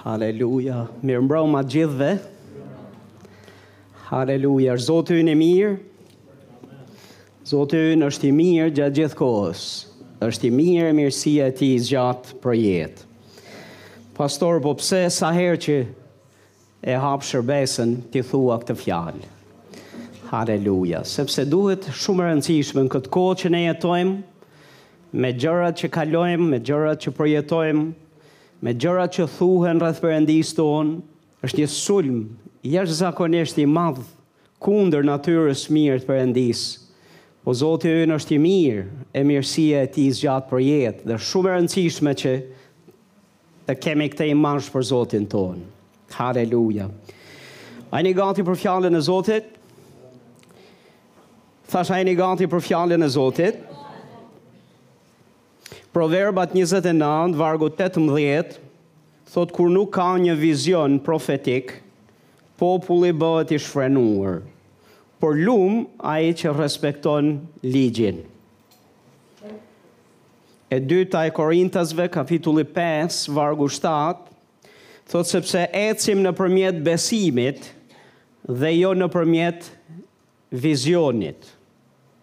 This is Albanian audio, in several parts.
Haleluja, mirëmbrëma të gjithëve. Haleluja, është Zoti ynë i mirë. Zoti ynë është i mirë gjatë gjithë kohës. është i mirë e mirësia e tij zgjat përjetë. Pastor, po pse sa herë që e hap shërbesën, ti thua këtë fjalë. Haleluja, sepse duhet shumë e rëndësishme në këtë kohë që ne jetojmë, me gjërat që kalojmë, me gjërat që përjetojmë, Me gjërat që thuhen rreth Perëndisë tonë, është një sulm jashtëzakonisht i madh kundër natyrës së mirë të Perëndisë. Po Zoti ynë është i mirë, e mirësia e Tij zgjat përjetë dhe shumë e rëndësishme që të kemi këtë imazh për Zotin tonë. Haleluja. A jeni gati për fjalën e Zotit? Thashë a jeni gati për fjalën e Zotit? Proverbat njëzet e nëntë, vargu tetëmbëdhjetë, thotë kur nuk ka një vizion profetik, populli bëhet i shfrenuar, por lum ai që respekton ligjin. E dyta e Korintasve, kapitulli 5, vargu 7, thotë sepse ecim nëpërmjet besimit dhe jo nëpërmjet Vizionit.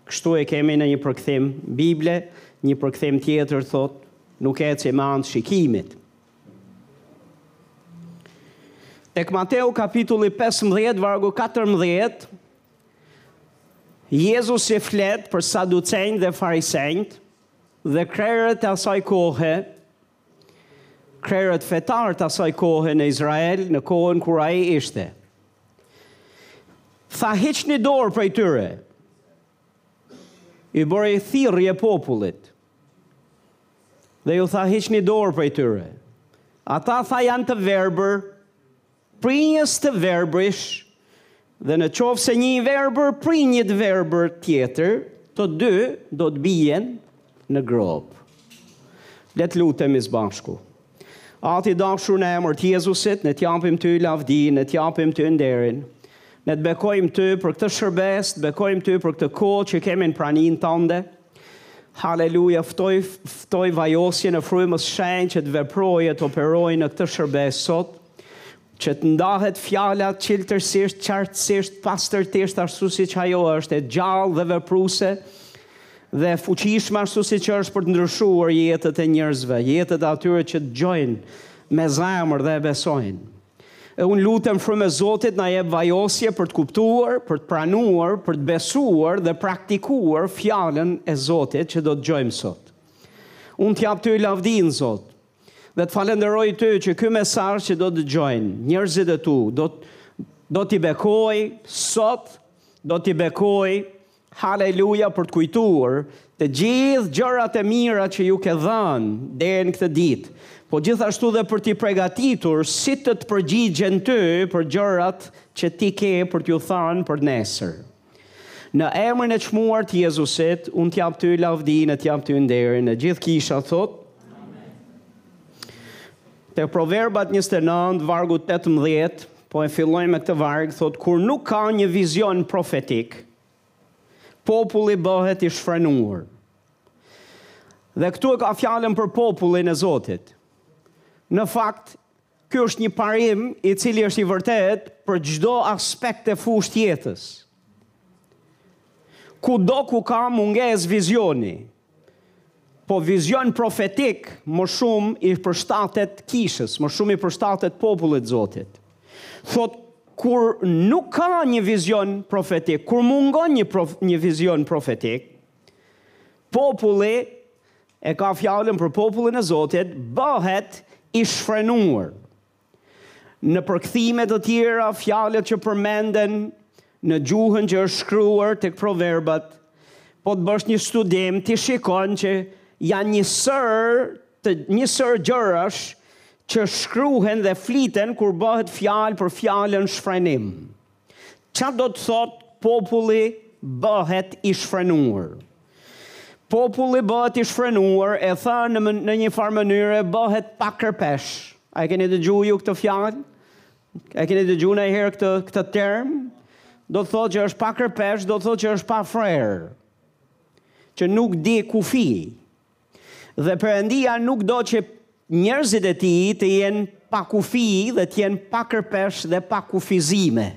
Kështu e kemi në një përkthim Bible, një përkthim tjetër thotë nuk ecim me anë të shikimit. Tek Mateu kapitulli 15 vargu 14 Jezusi flet për saducenjtë dhe farisenjtë dhe krerët e asaj kohe Krerët fetarë të asaj kohe në Izrael, në kohën kur ai ishte. Tha hiqni dorë prej tyre. I bëri thirrje popullit. Dhe u tha hiqni dorë prej tyre. Ata tha janë të verbër, Prijës të verbërish, dhe në qoftë se një i verbër prin një të verbër tjetër, të dy do të bien në gropë. Le të lutemi së bashku. Atë i dashur në emër të Jezusit, ne t'japim ty lavdi, ne t'japim ty nderin. Ne të bekojmë ty për këtë shërbesë, të bekojmë ty për këtë kohë që kemi në praninë tënde. Haleluja, ftoj, ftoj vajosjen e Frymës së Shenjtë që të veprojë, të operojë në këtë shërbesë sot Që të ndahet fjala çiltërsisht, qartësisht, pastërtisht ashtu siç ajo është e gjallë dhe vepruese dhe e fuqishme ashtu siç është për të ndryshuar jetët e njerëzve, jetët e atyre që dëgjojnë me zemër dhe e besojnë. E unë lutem frymë e Zotit na jep vajosje për të kuptuar, për të pranuar, për të besuar dhe praktikuar fjalën e Zotit që do të dëgjojmë sot. Unë të jap ty lavdinë, Zot, Dhe të falenderoj ty që ky mesazh që do të dëgjojnë njerëzit e tu, do do t'i bekojë sot, do t'i bekojë haleluja për të kujtuar të gjithë gjërat e mira që ju ke dhënë deri në këtë ditë. Po gjithashtu dhe për t'i pregatitur si të të përgjigjen ty për gjërat që ti ke për t'ju thanë për nesër. Në emrin e çmuar të Jezusit, unë të jap ty lavdinë e të jap ty nderin e gjithë kisha thotë. Te Proverbat 29 vargu 18, po e filloj me këtë varg, thotë kur nuk ka një vizion profetik, populli bëhet i shfrenuar. Dhe këtu e ka fjalën për popullin e Zotit. Në fakt, Ky është një parim i cili është i vërtetë për çdo aspekt e fushë të jetës. Kudo ku ka mungesë vizioni, po vizion profetik më shumë i përshtatet kishës, më shumë i përshtatet popullit Zotit. Thotë, kur nuk ka një vizion profetik, kur mungon një, prof, një vizion profetik, populli E ka fjalën për popullin e Zotit, bëhet i shfrenuar. Në përkthime të tjera, fjalët që përmenden në gjuhën që është shkruar tek Proverbat, po të bësh një studim, ti shikon që janë një sërë të një sërë gjërash që shkruhen dhe fliten kur bëhet fjalë për fjalën shfrenim. Çfarë do të thotë populli bëhet i shfrenuar? Populli bëhet i shfrenuar, e thanë, në një farë mënyre, bëhet pa kërpesh. A e keni dëgju ju këtë fjalë? A e keni dëgju nanjëherë këtë, këtë term? Do të thotë që është pa kërpesh, do të thotë që është pa frerë. Që nuk di kufi. Dhe Perëndia nuk do që njerëzit e tij të jenë pa kufi dhe të jenë pa kërpesh dhe pa kufizime.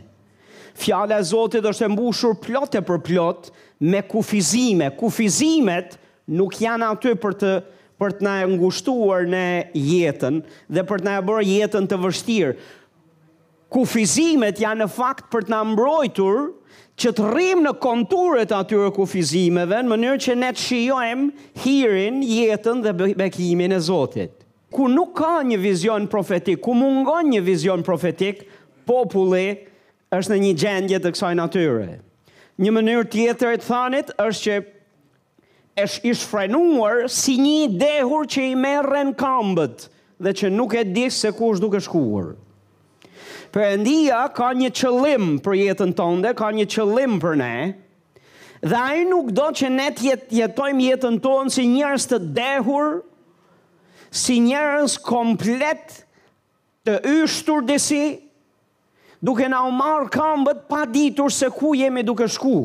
Fjala e Zotit është e mbushur plot e përplot me kufizime. Kufizimet nuk janë aty për të për të na e ngushtuar ne jetën dhe për të na e bërë jetën të vështirë. Kufizimet janë në fakt për të na mbrojtur që të rrimë në konturet e atyre kufizimeve në mënyrë që ne të shijojmë hirin, jetën dhe bekimin e Zotit. Ku nuk ka një vizion profetik, ku mungon një vizion profetik, populli është në një gjendje të kësaj natyre. Një mënyrë tjetër e të thanit është që Është i shfrenuar si një i dehur që i merren këmbët dhe që nuk e di se ku është duke shkuar. Perëndia ka një qëllim për jetën tënde, ka një qëllim për ne, dhe ai nuk do që ne të jetojmë jetën tonë si njerëz të dehur, si njerëz komplet Të yshtur disi, duke na u marrë këmbët pa ditur se ku jemi duke shku.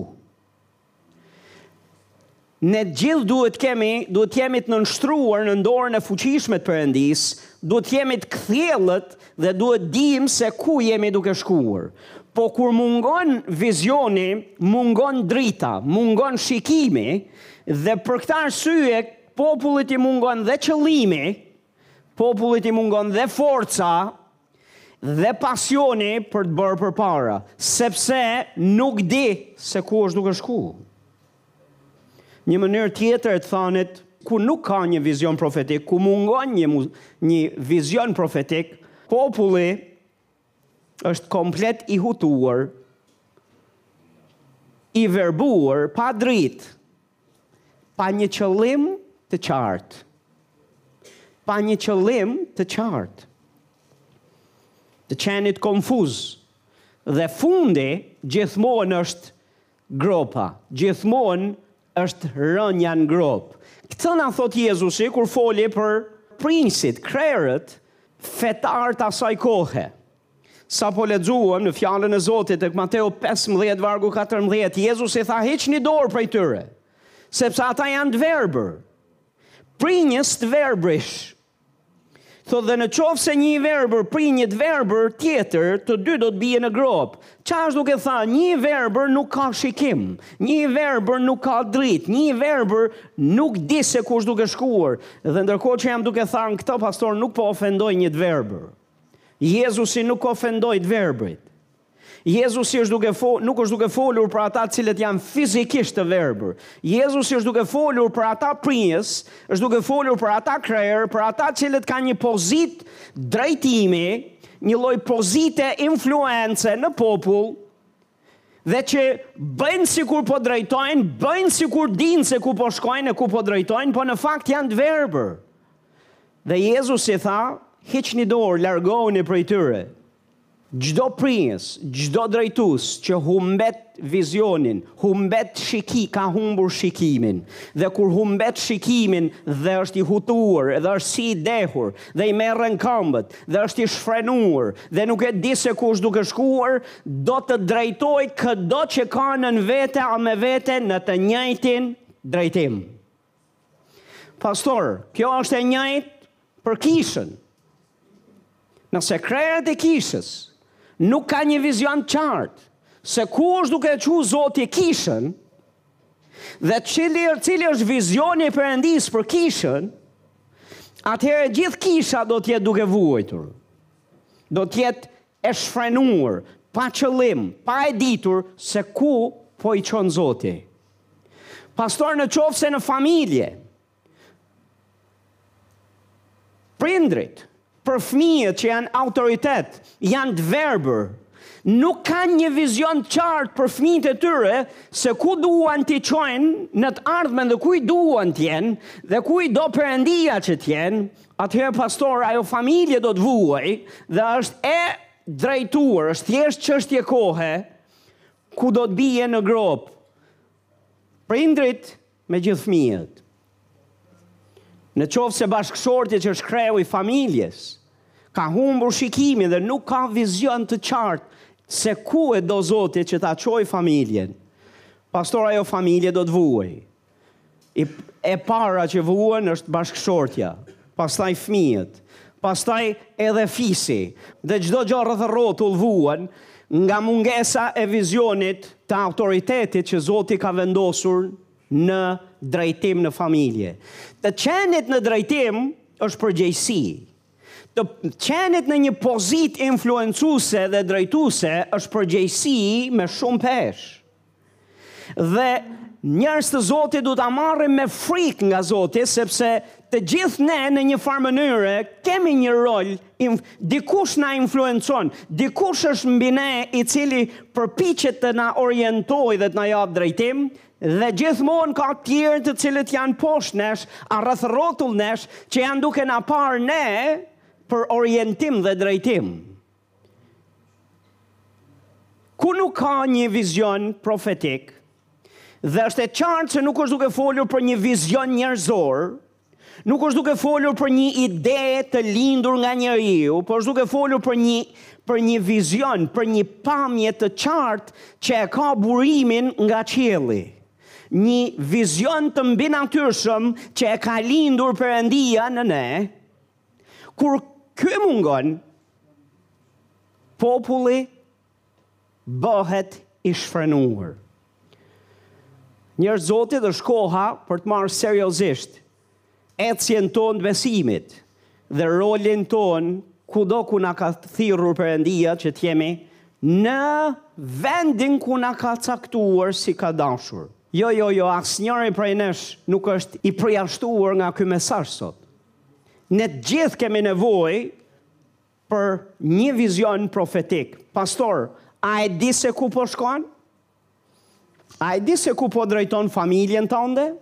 Ne të gjithë duhet kemi, duhet jemi të nënshtruar në dorën e fuqishme të Perëndisë, duhet jemi të kthjellët dhe duhet dimë se ku jemi duke shkuar. Po kur mungon vizioni, mungon drita, mungon shikimi dhe për këtë arsye popullit i mungon dhe qëllimi, Popullit i mungon dhe forca dhe pasioni për të bërë përpara, sepse nuk di se ku është duke shku. Një mënyrë tjetër e të thanit, ku nuk ka një vizion profetik, ku mungon një, një vizion profetik, populli është komplet i hutuar, i verbuar, pa dritë, Pa një qëllim të qartë. Pa një qëllim të qartë. Të qenit konfuz. Dhe fundi gjithmonë është gropa. Gjithmonë është rënja në gropë. Këtë na thotë Jezusi kur foli për prijësit, krerët fetarë të asaj kohe. Sapo lexuam në Fjalën e Zotit tek Mateu pesëmbëdhjetë vargu katërmbëdhjetë, Jezusi i tha, Hiqni dorë prej tyre, sepse ata janë të verbër, prijës të verbërish. Thotë dhe në qoftë se një i verbër prin një të verbër tjetër, të dy do të bien në gropë. Ça është duke tha, një i verbër nuk ka shikim, një i verbër nuk ka dritë, një i verbër nuk di se ku është duke shkuar. Dhe ndërkohë që jam duke thënë këto pastor nuk po ofendoj një të verbër. Jezusi nuk ofendoi të verbërit. Jezusi është duke fol, nuk është duke folur për ata të cilët janë fizikisht të verbër. Jezusi është duke folur për ata prijës, është duke folur për ata krerë, për ata të cilët kanë një pozitë drejtimi, një lloj pozite influence në popull, dhe që bëjnë sikur po drejtojnë, bëjnë sikur dinë se ku po shkojnë e ku po drejtojnë, po në fakt janë të verbër. Dhe Jezusi tha, hiqni dorë, largohuni prej tyre. Çdo prijës, çdo drejtues që humbet vizionin, humbet shiki, ka humbur shikimin. Dhe kur humbet shikimin dhe është i hutuar, dhe është si i dehur, dhe i merren këmbët, dhe është i shfrenuar, dhe nuk e di se ku është duke shkuar, do të drejtojë këdo që ka nën vete a me vete në të njëjtin drejtim. Pastaj, kjo është e njëjtë për kishën. Nëse krerët e kishës nuk ka një vizion të qartë se ku është duke e çu Zoti kishën dhe cili, cili është vizioni i Perëndisë për kishën, atëherë gjithë kisha do të jetë duke vuajtur. Do të jetë E shfrenuar, pa qëllim, pa e ditur se ku po i çon Zoti. Pastaj, në qoftë se në familje, prindërit, për fëmijët që janë autoritet, janë të verbër, nuk kanë një vizion të qartë për fëmijët e tyre se ku duan t'i çojnë në të ardhmen dhe ku i duan të jenë dhe ku i do Perëndia që të jenë, Atëherë pastaj ajo familje do të vuajë dhe është e drejtuar, është thjesht çështje kohe ku do të bien në gropë. Prindërit me gjithë fëmijët. Në qoftë se bashkëshorti që është kreu i familjes ka humbur shikimin dhe nuk ka vizion të qartë se ku e do Zoti që ta çojë familjen. Pastaj ajo familje do të vuajë. E para që vuan është bashkëshortja, pastaj fëmijët, pastaj edhe fisi dhe çdo gjë rreth rrotull vuan nga mungesa e vizionit të autoritetit që Zoti ka vendosur në drejtim në familje. Të qenit në drejtim është përgjegjësi. Të qenit në një pozitë influencuese dhe drejtuese është përgjegjësi me shumë peshë. Dhe njerëz të Zotit du ta marrim me frikë nga Zoti sepse të gjithë ne në një farë mënyre kemi një rol, dikush na influencon, dikush është mbi ne i cili përpiqet të na orientojë dhe të na japë drejtim, dhe gjithmonë ka të tjerë të cilët janë poshtë nesh, a rreth rrotull nesh, që janë duke na parë ne për orientim dhe drejtim. Ku nuk ka një vizion profetik, dhe është e qartë se nuk është duke folur për një vizion njerëzor, nuk është duke folur për një ide të lindur nga njeriu, por është duke folur për një për një vizion, për një pamje të qartë që e ka burimin nga qielli. Një vizion të mbinatyrshëm që e ka lindur Perëndia në ne. Kur ky mungon, populli bëhet i shfrenuar. Njerëz të Zotit, është koha për të marrë seriozisht ecjen tonë të besimit dhe rolin tonë kudo ku na ka thirrur Perëndia që të jemi në vendin ku na ka caktuar si ka dashur. Jo, jo, jo, asnjëri prej nesh nuk është i përjashtuar nga ky mesazh sot. Ne të gjithë kemi nevojë për një vizion profetik. Pastor, a e di se ku po shkon? A e di se ku po drejton familjen tënde?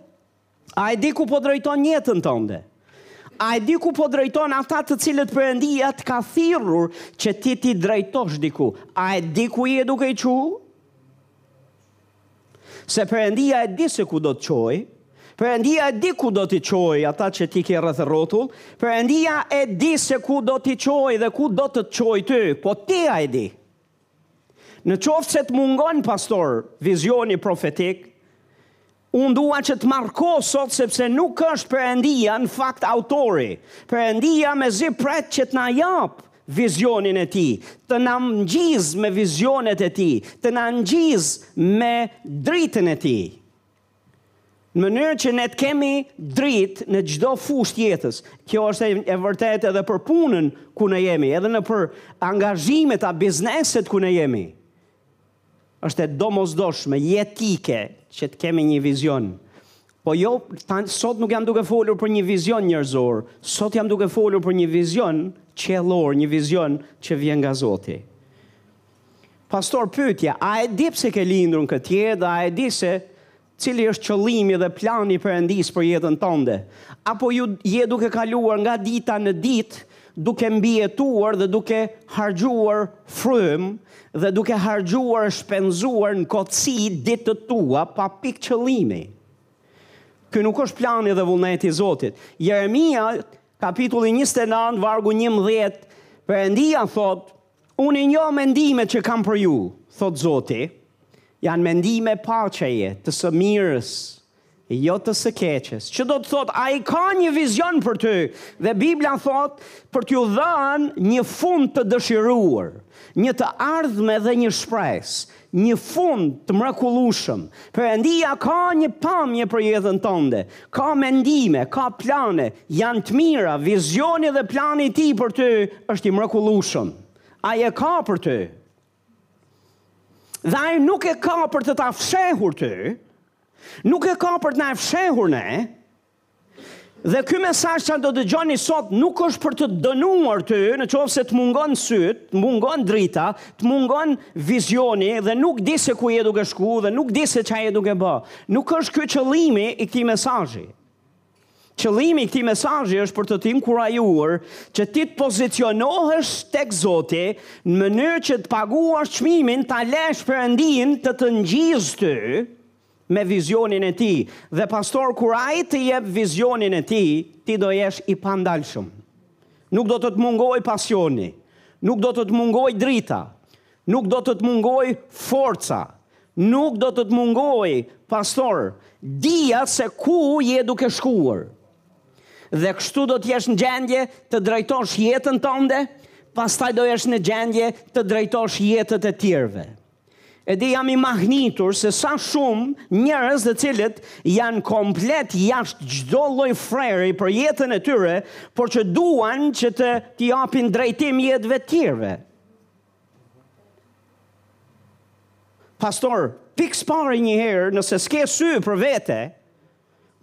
A e di ku po drejton jetën tënde? A e di ku po drejton ata të cilët Perëndia të ka thirrur që ti t'i drejtosh diku? A e di ku je duke i çu? Se Perëndia e di se ku do të çojë, Perëndia e di ku do t'i çojë ata që ti ke rreth e rrotull, Perëndia e di se ku do t'i çojë dhe ku do të të çojë ty, po ti a e di? Në qoftë se të mungon pastor vizioni profetik, unë dua që të marr kohë sot sepse nuk është Perëndia në fakt autori. Perëndia mezi pret që të na japë vizionin e tij, të na ngjizë me vizionet e tij, të na ngjizë me dritën e tij. Në mënyrë që ne të kemi dritë në çdo fushë të jetës. Kjo është e, e vërtetë edhe për punën ku ne jemi, edhe nëpër angazhimet a bizneset ku ne jemi. Është e domosdoshme, jetike, që të kemi një vizion. Po jo, tan, sot nuk jam duke folur për një vizion njerëzor, sot jam duke folur për një vizion qiellor, një vizion që vjen nga Zoti. Pastor, pyetja, a e di pse ke lindur në këtë jetë dhe a e di se Cili është qëllimi dhe plani i Perëndisë për jetën tënde? Apo ju je duke kaluar nga dita në ditë duke mbijetuar dhe duke harxhuar frymë dhe duke harxhuar e shpenzuar në kotësi ditët e tua pa pikë qëllimi? Ky nuk është plani dhe vullneti i Zotit. Jeremia, kapitulli 29, vargu 11, Perëndia thotë, Unë i njoh mendimet që kam për ju, thotë Zoti, janë mendime paqeje, të së mirës, jo të së keqes. Që do të thotë, ai ka një vizion për ty dhe Bibla thotë për t'ju dhënë një fund të dëshiruar, një të ardhme dhe një shpresë. Një fund të mrekullueshëm. Perëndia ka një pamje për jetën tënde. Ka mendime, ka plane, janë të mira, vizioni dhe plani i tij për ty është i mrekullueshëm. Ai e ka për ty. Dhe ai nuk e ka për të ta fshehur ty, nuk e ka për të na e fshehur ne, Dhe ky mesazh që do dëgjoni sot nuk është për të dënuar ty, në qoftë se të mungon sytë, të mungon drita, të mungon vizioni dhe nuk di se ku je duke shku dhe nuk di se çfarë je duke bë. Nuk është ky qëllimi i këtij mesazhi. Qëllimi i këtij mesazhi është për të të inkurajuar që ti të pozicionohesh tek Zoti në mënyrë që të paguash çmimin, ta lësh Perëndinë të të ngjizë ty, me vizionin e tij dhe pastor kur ai të jep vizionin e tij, ti do jesh i pandalshëm. Nuk do të të mungojë pasioni, nuk do të të mungojë drita, nuk do të të mungojë forca, nuk do të të mungojë pastor dija se ku je duke shkuar. Dhe kështu do të jesh në gjendje të drejtosh jetën tënde, pastaj do jesh në gjendje të drejtosh jetët e tjerëve. E di, jam i mahnitur se sa shumë njerëz të cilët janë komplet jashtë çdo lloj freri për jetën e tyre, por që duan që t'i japin drejtim jetëve të tjerëve. Pastor, pikë së pari njëherë, nëse s'ke sy për vete,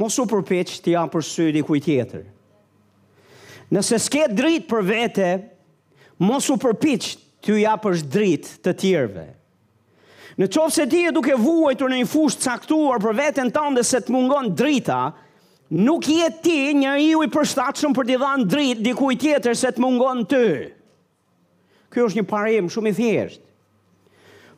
Mos u përpiq t'i japësh sy dikujt tjetër. Nëse s'ke dritë për vete, mos u përpiq t'u japësh dritë të tjerëve. Në qoftë se ti je duke vuajtur në një fushë të caktuar për veten tënde se të mungon drita, nuk je ti njeriu i përshtatshëm për t'i dhënë dritë dikujt tjetër se të mungon ty. Ky është një parim shumë i thjeshtë.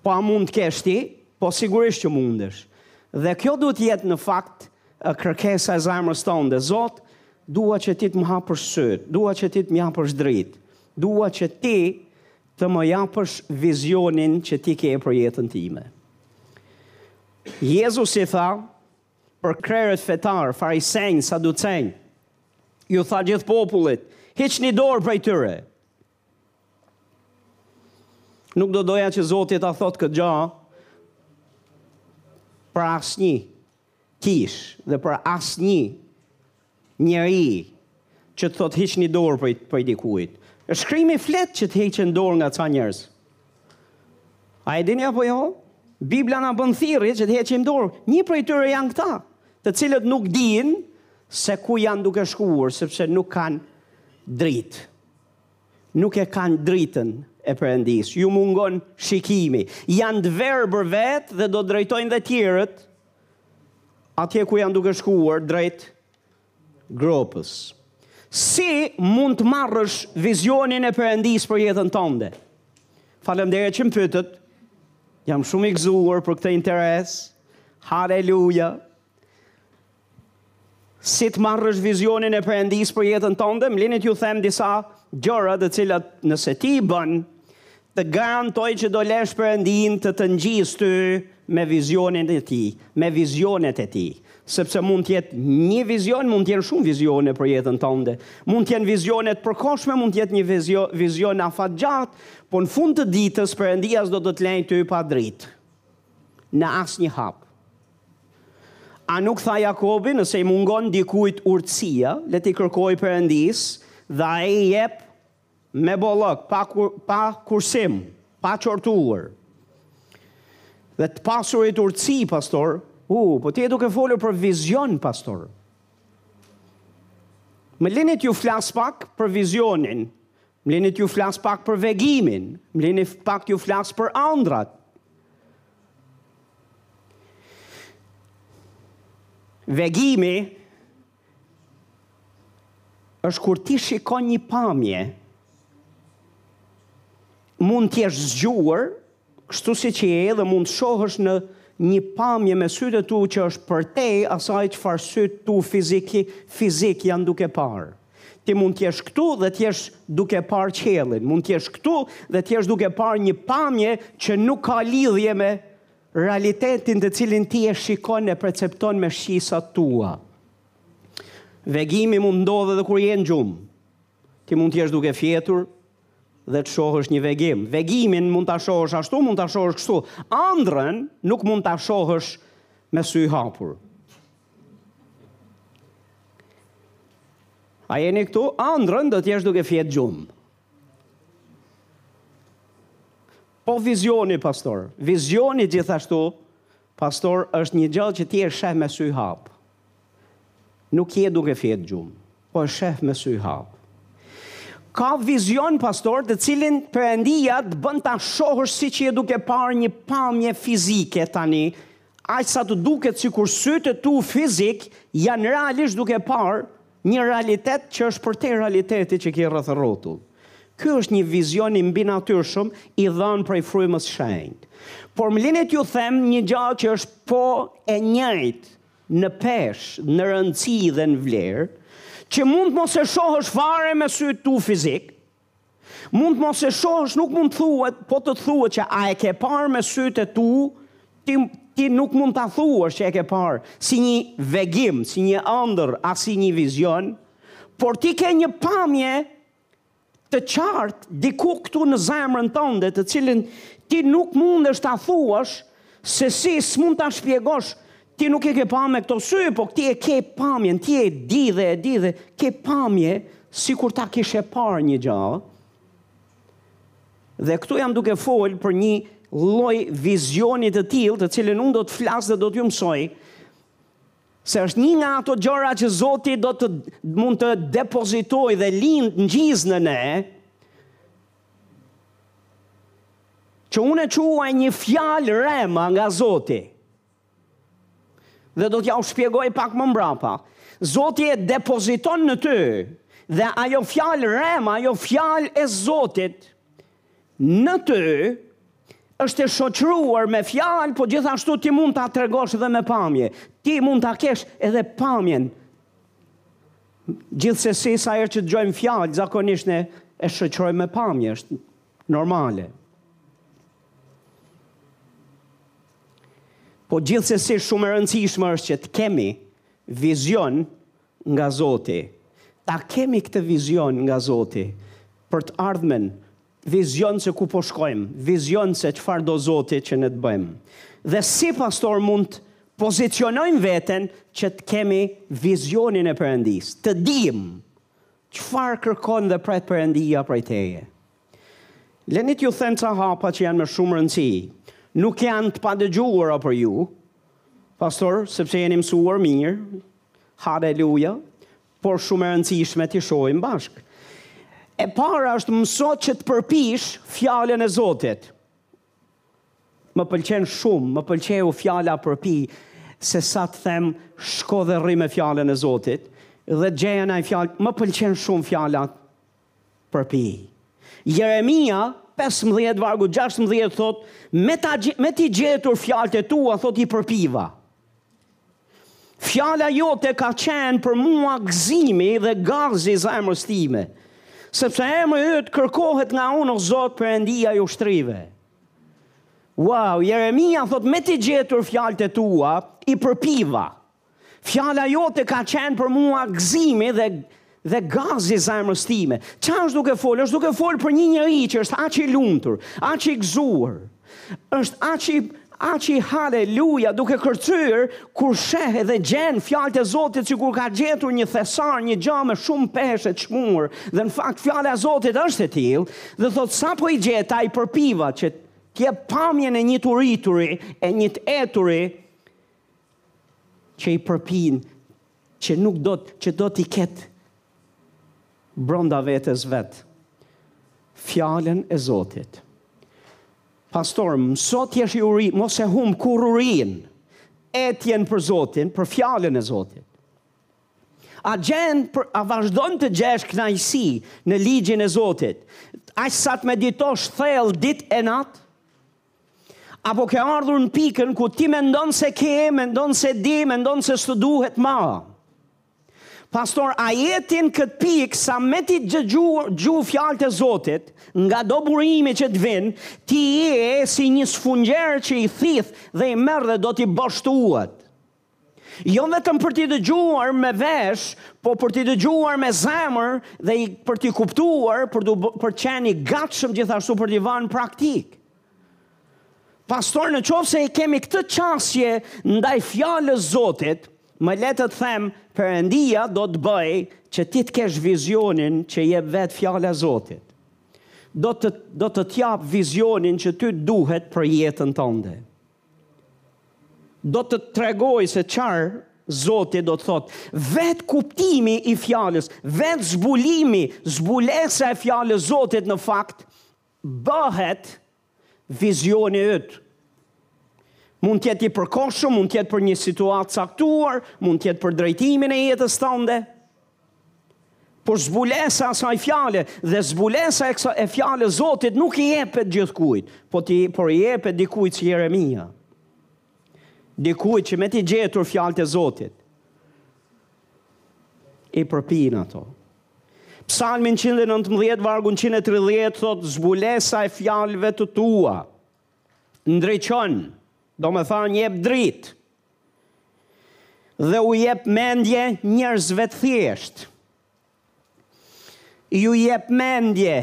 Po a mund të kesh ti? Po sigurisht që mundesh. Dhe kjo duhet të jetë në fakt kërkesa e zemrës tënde, Zot, dua që ti të më hapësh sytë, dua që ti të më japësh dritë, dua që ti të më japësh vizionin që ti ke për jetën time. Jezusi tha, Për krerët fetarë, farisenjë, saducenjë, iu tha gjithë popullit, hiqni dorë prej tyre. Nuk do doja që Zoti ta thotë këtë gja, për asnjë kishë dhe për asnjë Njeri që të thotë hiqni dorë prej dikujt. Shkrimi flet që të heqim dorë nga ca njerëz. A e dini apo jo? Bibla na bën thirrje që të heqim dorë. Një prej tyre janë këta, të cilët nuk dinë se ku janë duke shkuar, sepse nuk kanë dritë. Nuk e kanë dritën e Perëndisë. Iu mungon shikimi. Janë të verbër vetë dhe do të drejtojnë dhe tjerët Atje ku janë duke shkuar drejt gropës. Si mund të marrësh vizionin e Perëndisë për jetën tënde? Faleminderit që më pyetët. Jam shumë i gëzuar për këtë interes. Haleluja. Si të marrësh vizionin e Perëndisë për jetën tënde? Më lini t'ju them disa gjëra të cilat nëse ti i bën, të garantoj që do lesh Perëndinë të të ngjisë ty me vizionin e tij, me vizionet e tij. Sepse mund të jetë një vizion, mund të jenë shumë vizione për jetën tënde. Mund të jenë vizione të përkohshme, mund të jetë një vizion, vizion afatgjatë, por në fund të ditës Perëndia s'do të të lejë ty pa dritë. Në asnjë hap. A nuk tha Jakobi, nëse i mungon dikujt urtësia, le t'i kërkojë Perëndisë dhe Ai i jep me bollëk, pa pa kursim, pa qortuar. Dhe të pasurit urtësi, pastor, u, uh, po ti je duke folur për vizion, pastor. Më lini t'ju flas pak për vizionin, Më lini t'ju flas pak për vegimin, më lini pak t'ju flas për andrat. Vegimi është kur ti shikon një pamje, mund t'jesh zgjuar, kështu siç je dhe mund të shohësh në një pamje me sytë e tu që është përtej asaj çfarë sytë e tu fiziki fizikë janë duke parë. Ti mund të jesh këtu dhe të jesh duke parë qiellin, mund të jesh këtu dhe të jesh duke parë një pamje që nuk ka lidhje me realitetin të cilin ti e shikon e percepton me shqisat e tua. Vegimi mund t'ndodhë edhe kur je në gjumë. Ti mund të jesh duke fjetur, dhe të shohësh një vegim. Vegimin mund ta shohësh ashtu, mund ta shohësh kështu. Andrën nuk mund ta shohësh me sy hapur. A jeni këtu? Andrën do të jesh duke fjet gjumë. Po vizioni, pastor. Vizioni gjithashtu Pastor është një gjë që ti e sheh me sy hap. Nuk je duke fjetë gjumë, po e sheh me sy hap. Ka vizion pastor të cilin Perëndia të bën ta shohësh siç je duke parë një pamje fizike tani, aq sa të duket sikur sytë e tu fizikë janë realisht duke parë Një realitet që është përtej realitetit që ke rreth rrotull. Ky është një vizion i mbinatyrshëm i dhënë prej Frymës së Shenjtë. Por më lini t'ju them një gjë që është po e njëjtë në peshë, në rëndësi dhe në vlerë, që mund të mos e shohësh fare me sytë e tu fizikë, Mund të mos e shohësh, nuk mund të thuhet, po të thuhet që a e ke parë me sytë e tu, ti, ti nuk mund ta thuash që e ke parë si një vegim, si një ëndërr, as si një vizion, por ti ke një pamje të qartë diku këtu në zemrën tënde, të cilën ti nuk mundesh ta thuash, se si s'mund ta shpjegosh Ti nuk e ke pa me këto sy, po ti e ke pamjen, ti e di dhe e di dhe ke pamje sikur ta kishe parë një gjë. Dhe këtu jam duke fol për një lloj vizioni të tillë të cilën unë do të flas dhe do t'ju mësoj, se është një nga ato gjëra që Zoti do të mund të depozitojë dhe lind, ngjizë në ne, që unë e quaj një fjalë rema nga Zoti. Dhe do t'jua shpjegoj pak më mbrapa. Zoti e depoziton në ty dhe ajo fjalë rema, ajo fjalë e Zotit në ty është e shoqëruar me fjalë, po gjithashtu ti mund ta tregosh edhe me pamje. Ti mund ta kesh edhe pamjen. Gjithsesi sa herë që dëgjojmë fjalë, zakonisht ne e shoqërojmë me pamje, është normale. Po gjithsesi shumë e rëndësishme është që të kemi vizion nga Zoti. Ta kemi këtë vizion nga Zoti për të ardhmen, vizion se ku po shkojmë, vizion se çfarë do Zoti që ne të bëjmë. Dhe si pastorë mund të pozicionojmë veten që të kemi vizionin e Perëndisë, të dimë çfarë kërkon dhe pret Perëndia prej teje. Lëni t'ju them ca hapa që janë me shumë rëndësi. Nuk janë të padëgjuara për ju, pastorë, sepse jeni mësuar mirë. Haleluja. Por shumë e rëndësishme t'i shohim bashkë. E para është mëso që të përpish fjalën e Zotit. Më pëlqen shumë, më pëlqeu fjala përpi, sesa të them shko dhe rri me fjalën e Zotit dhe të gjeja një fjalë, më pëlqen shumë fjala Përpij. Jeremia pesëmbëdhjetë vargu gjashtëmbëdhjetë thotë, me, ta, me t'i gjetur fjalët e tua, thotë i përpiva. Fjala jote ka qenë për mua gëzimi dhe gazi i zemrës time, sepse emri yt kërkohet nga unë o Zot Perëndia i ushtrive. Wow, Jeremia thotë me t'i gjetur fjalët e tua i përpiva. Fjala jote ka qenë për mua gëzimi dhe dhe gazi i zemrës time. Çfarë është duke fol? Është duke fol për një njeri që është aq i lumtur, aq i gëzuar. Është aq i aq i haleluja duke kërcyer kur sheh dhe gjen fjalët e Zotit sikur ka gjetur një thesar, një gjë me shumë peshë të çmuar. Dhe në fakt fjala e Zotit është e tillë dhe thotë sapo i gjeta i përpiva që të jep pamjen e një të urituri, e një të eturi, që i përpin që nuk do të që do t'i ketë brenda vetes vetë fjalën e Zotit. Pastor, mëso të jesh i uri, mos e humb kurrë urinë. Etjen për Zotin, për fjalën e Zotit. A gjen për a vazhdon të gjesh kënaqësi në ligjin e Zotit? Aq sa të meditosh thellë ditë e natë? Apo ke ardhur në pikën ku ti mendon se ke, mendon se di, mendon se s'të duhet ma. Pastor, a je ti në këtë pikë sa me t'i dëgju, gju fjalët e Zotit, nga çdo burim që të vijnë, ti je si një sfungjer që i thith dhe i merr dhe do t'i bësh tuat. Jo vetëm për t'i dëgjuar me vesh, po për t'i dëgjuar me zemër dhe i, për t'i kuptuar, për të, për të qenë i gatshëm gjithashtu për t'i vënë në praktikë. Pastor, në qoftë se e ke këtë qasje ndaj fjalës së Zotit, më lër të të them, Perëndia do të bëjë që ti të kesh vizionin që jep vetë fjala e Zotit. Do të, do të të japë vizionin që ty duhet për jetën tënde. do të tregojë se çfarë Zoti do të thotë, vetë kuptimi i fjalës, vetë zbulimi, zbulesa e fjalës së Zotit në fakt, bëhet vizioni yt. Mund të jetë i përkohshëm, mund të jetë për një situatë të caktuar, mund të jetë për drejtimin e jetës tënde, Por zbulesa e asaj fjale dhe zbulesa e, kësaj, e fjalës së Zotit nuk i jepet gjithkujt, po ti, por i jepet dikujt si Jeremia. Dikujt që me t'i gjetur fjalët e Zotit. I përpin ato. Psalmin 119, vargun 130, thotë, zbulesa e fjalëve të tua, ndriçon, domethënë jep dritë, dhe u jep mendje njerëzve të thjeshtë. Ju jep mendje,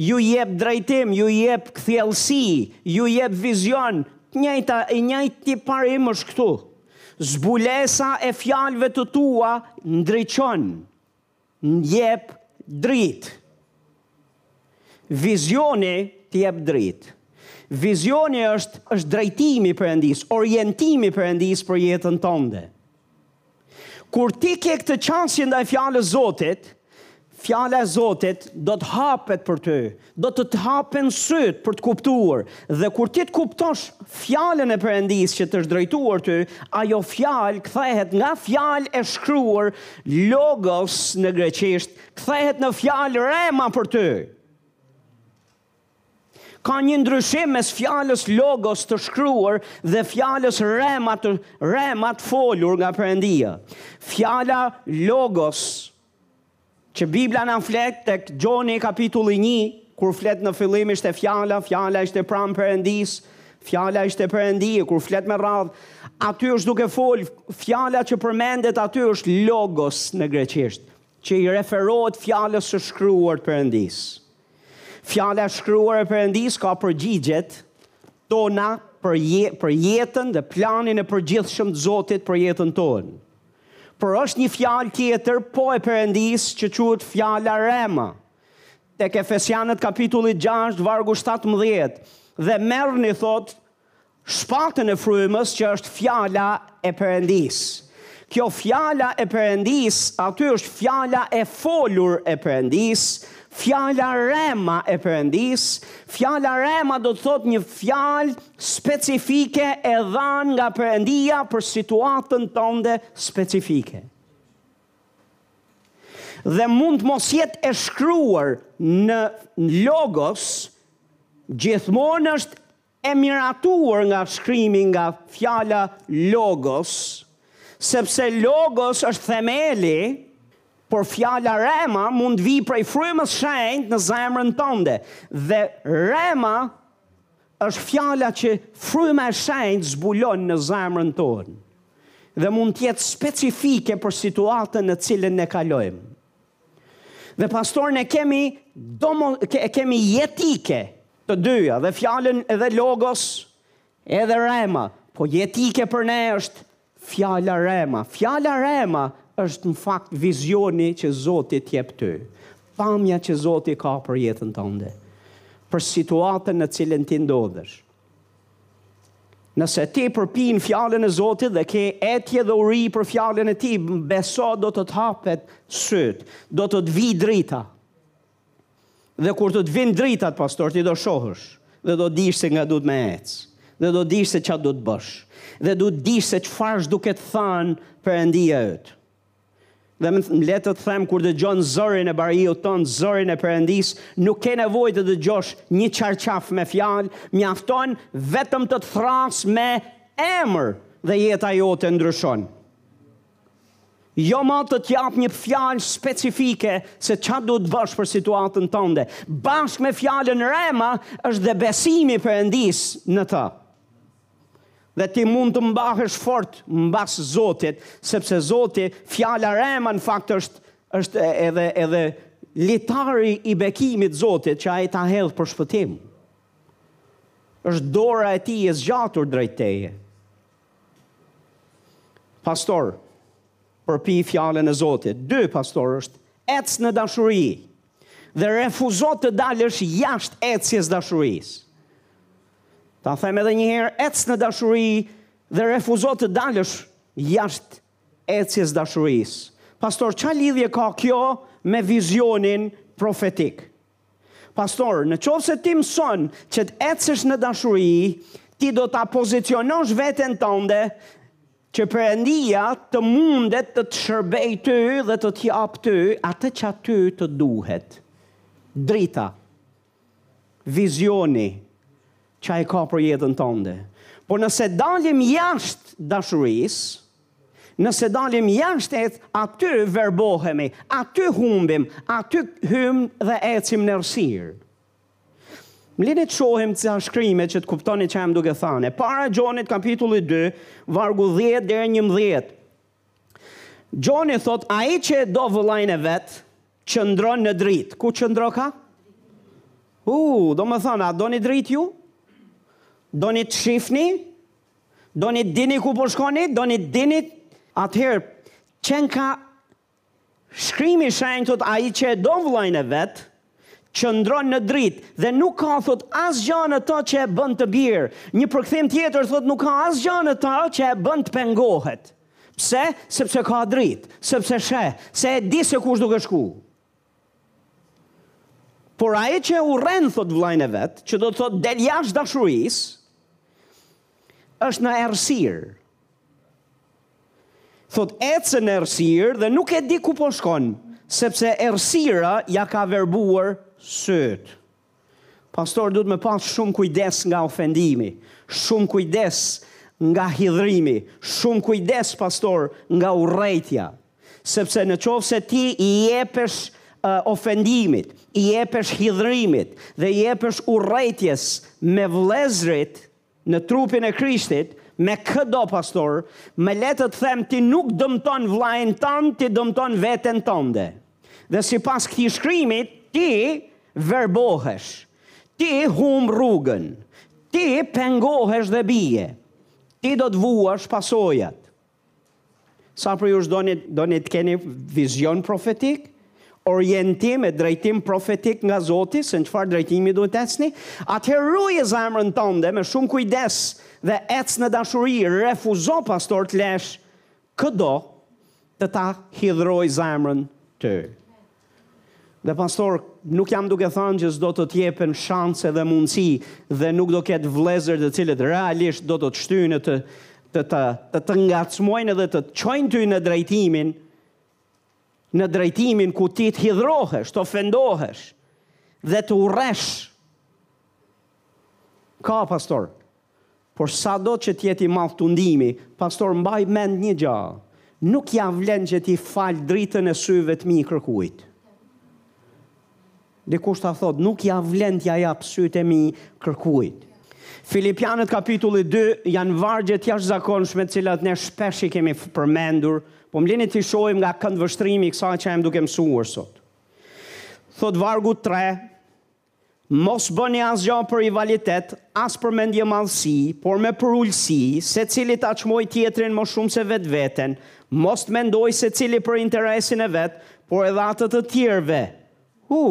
ju jep drejtim, ju jep kthjellësi, ju jep vizion, i njëjti, i njëjti parim është këtu. Zbulesa e fjalëve të tua ndriçon Jep dritë. Vizioni të jep dritë. Vizioni është është drejtimi i Perëndisë, orientimi i Perëndisë për jetën tënde. Kur ti ke këtë qasje ndaj fjalës së Zotit, fjala e Zotit do të hapet për ty, Do të të hapen sytë për të kuptuar, dhe kur ti të kuptosh Fjalën e Perëndisë që të është drejtuar ty, ajo fjalë kthehet nga fjalë e shkruar logos në greqisht, kthehet në fjalë rhema për ty. Ka një ndryshim mes fjalës logos të shkruar dhe fjalës rhema të rhema të folur nga Perëndia. Fjala logos Që Bibla na flet tek Gjoni kapitulli një, kur flet në fillim ishte fjala, fjala ishte pranë Perëndisë, fjala ishte Perëndi, kur flet me radhë, aty është duke fol, fjala që përmendet aty është logos në greqisht, që i referohet fjalës së shkruar të Perëndisë. Fjala e shkruar e Perëndisë ka përgjigjet tona për, je, për jetën dhe planin e përgjithshëm të Zotit për jetën tonë. Por është një fjalë tjetër po e Perëndisë që quhet fjala rema. Tek Efesianët kapitulli 6 vargu 17 dhe merrni thot shpatën e frymës që është fjala e Perëndisë. Kjo fjala e Perëndisë aty është fjala e folur e Perëndisë, fjala rema e Perëndisë. Fjala rema do të thot një fjalë specifike e dhanë nga Perëndia për situatën tënde specifike. Dhe mund të mos jetë e shkruar në logos, gjithmonë është e miratuar nga shkrimi nga fjala logos, sepse logos është themeli, por fjala rema mund vi prej frymës shenjt në zemrën tënde. Dhe rema Është fjala që Fryma e Shenjtë zbulon në zemrën tonë dhe mund të jetë specifike për situatën në cilën ne kalojmë. Dhe pastor ne kemi domo, ke, kemi jetike të dyja dhe fjalën edhe logos edhe rema, po jetike për ne është Fjala rema, fjala rema është në fakt vizioni që Zoti të jep ty, pamja që Zoti ka për jetën tënde, për situatën në cilën ti ndodhesh. Nëse ti përpin fjalën e Zotit dhe ke etje dhe uri për fjalën e tij, beso do të të hapen syt, do të të vi drita. Dhe kur të të vinë dritat, pastor, ti do shohësh, dhe do dish se nga duhet me ec, dhe do dish se ç'a duhet të bësh, dhe do dish se çfarë është duke të thanë Perëndia yt. Dhe më lër të të them kur dëgjon zërin e bariut tonë, zërin e Perëndisë, nuk ke nevojë të dëgjosh një çarçaf me fjalë, mjafton vetëm të të thërras me emër dhe jeta jote ndryshon. Jo, ma të të japë një fjalë specifike se ça duhet të bësh për situatën tënde. Bashkë me fjalën rema është dhe besimi i Perëndisë në të. Dhe ti mund të mbahesh fort mbas Zotit, sepse Zoti, fjala rema në fakt është është edhe edhe litari i bekimit Zotit që ai ta hedh për shpëtim. Është dora e tij e zgjatur drejt teje. Pastor, përpij fjalën e Zotit. Dy, pastor, është ec në dashuri dhe refuzo të dalësh jashtë ecjes dashurisë. Ta them edhe një herë, ec në dashuri dhe refuzo të dalësh jashtë ecjes dashurisë. Pastor, ça lidhje ka kjo me vizionin profetik? Pastor, në qoftë se ti mëson që të ecësh në dashuri, ti do ta pozicionosh veten tënde që Perëndia të mundet të të shërbejë ty dhe të të japë ty atë që ty të duhet. Drita, vizioni, Ça e ka për jetën tënde? Por nëse dalim jashtë dashurisë, nëse dalim jashtë ecjes, aty verbohemi, aty humbim, aty hym dhe ecim në errësirë. Më lini të shohim disa shkrime që të kuptoni ça jam duke thanë. E para Gjonit kapitulli 2, vargu 10 dhe 11. Gjoni thotë ai që e do vëllain e vet qëndron në dritë. Ku qëndroka? U, domethënë, a doni dritë ju? Doni të shifni? Doni t'dini ku po shkoni? Doni dini? Atëherë, qenka Shkrimi i shenjtë thotë ai që e do vëllain e vet, qëndron në dritë dhe nuk ka thotë asgjë në të që e bën të bierë. Një përkthim tjetër thotë nuk ka asgjë në të që e bën të pengohet. Pse? Sepse ka dritë, sepse sheh, se e di se ku është duke shku. Por ai që e urren thotë vëllain e vet, që do të thotë del jashtë dashurisë, është në errësirë. Thotë ecën në errësirë dhe nuk e di ku po shkon, sepse errësira ia ka verbuar sytë. Pastor duhet me pas shumë kujdes nga ofendimi, shumë kujdes nga hidhrimi, shumë kujdes pastor nga urrejtja, sepse në qoftë se ti i jepesh uh, ofendimit, i jepesh hidhrimit dhe i jepesh urrejtjes me vëllezërit, në trupin e Krishtit, me këdo pastor, më le të të them ti nuk dëmton vëllain tand, ti dëmton veten tënde. Dhe sipas këtij shkrimit, ti verbohesh, ti humb rrugën, ti pengohesh dhe bije, ti do të vuash pasojat. Sa prej jush doni të keni vizion profetik, orientim e drejtim profetik nga Zoti se në çfarë drejtimi duhet të ecni, atëherë ruaje zemrën tënde me shumë kujdes dhe ec në dashuri, refuzo pastor të lesh këdo të ta hidhërojë zemrën ty. Dhe pastor, nuk jam duke thënë që s'do të të jepen shanse dhe mundësi dhe nuk do ketë vëllezër të cilët realisht do të të shtyjnë të të të të, të ngacmojnë dhe të të çojnë ty në drejtimin në drejtimin ku ti të hidhrohesh, të ofendohesh dhe të urresh. Ka pastor, Por sado që të jetë i madh tundimi, pastor mbaj mend një gjë, nuk ia vlen që t'i fal dritën e syve të mi kërkujt. Dikush ta thotë, nuk ia vlen t'ia jap sytë e mi kërkujt. Filipianët kapitulli 2 janë vargje të jashtëzakonshme të cilat ne shpesh i kemi përmendur, po më lini t'i shohim nga këndvështrimi i kësaj që jam duke mësuar sot. Thotë vargu 3, Mos bëni asgjë për rivalitet, as për mendjemadhësi, por me përulësi, secili ta çmojë tjetrin më shumë se vetveten, mos të mendojë secili për interesin e vet, por edhe atë të tjerëve. Hu,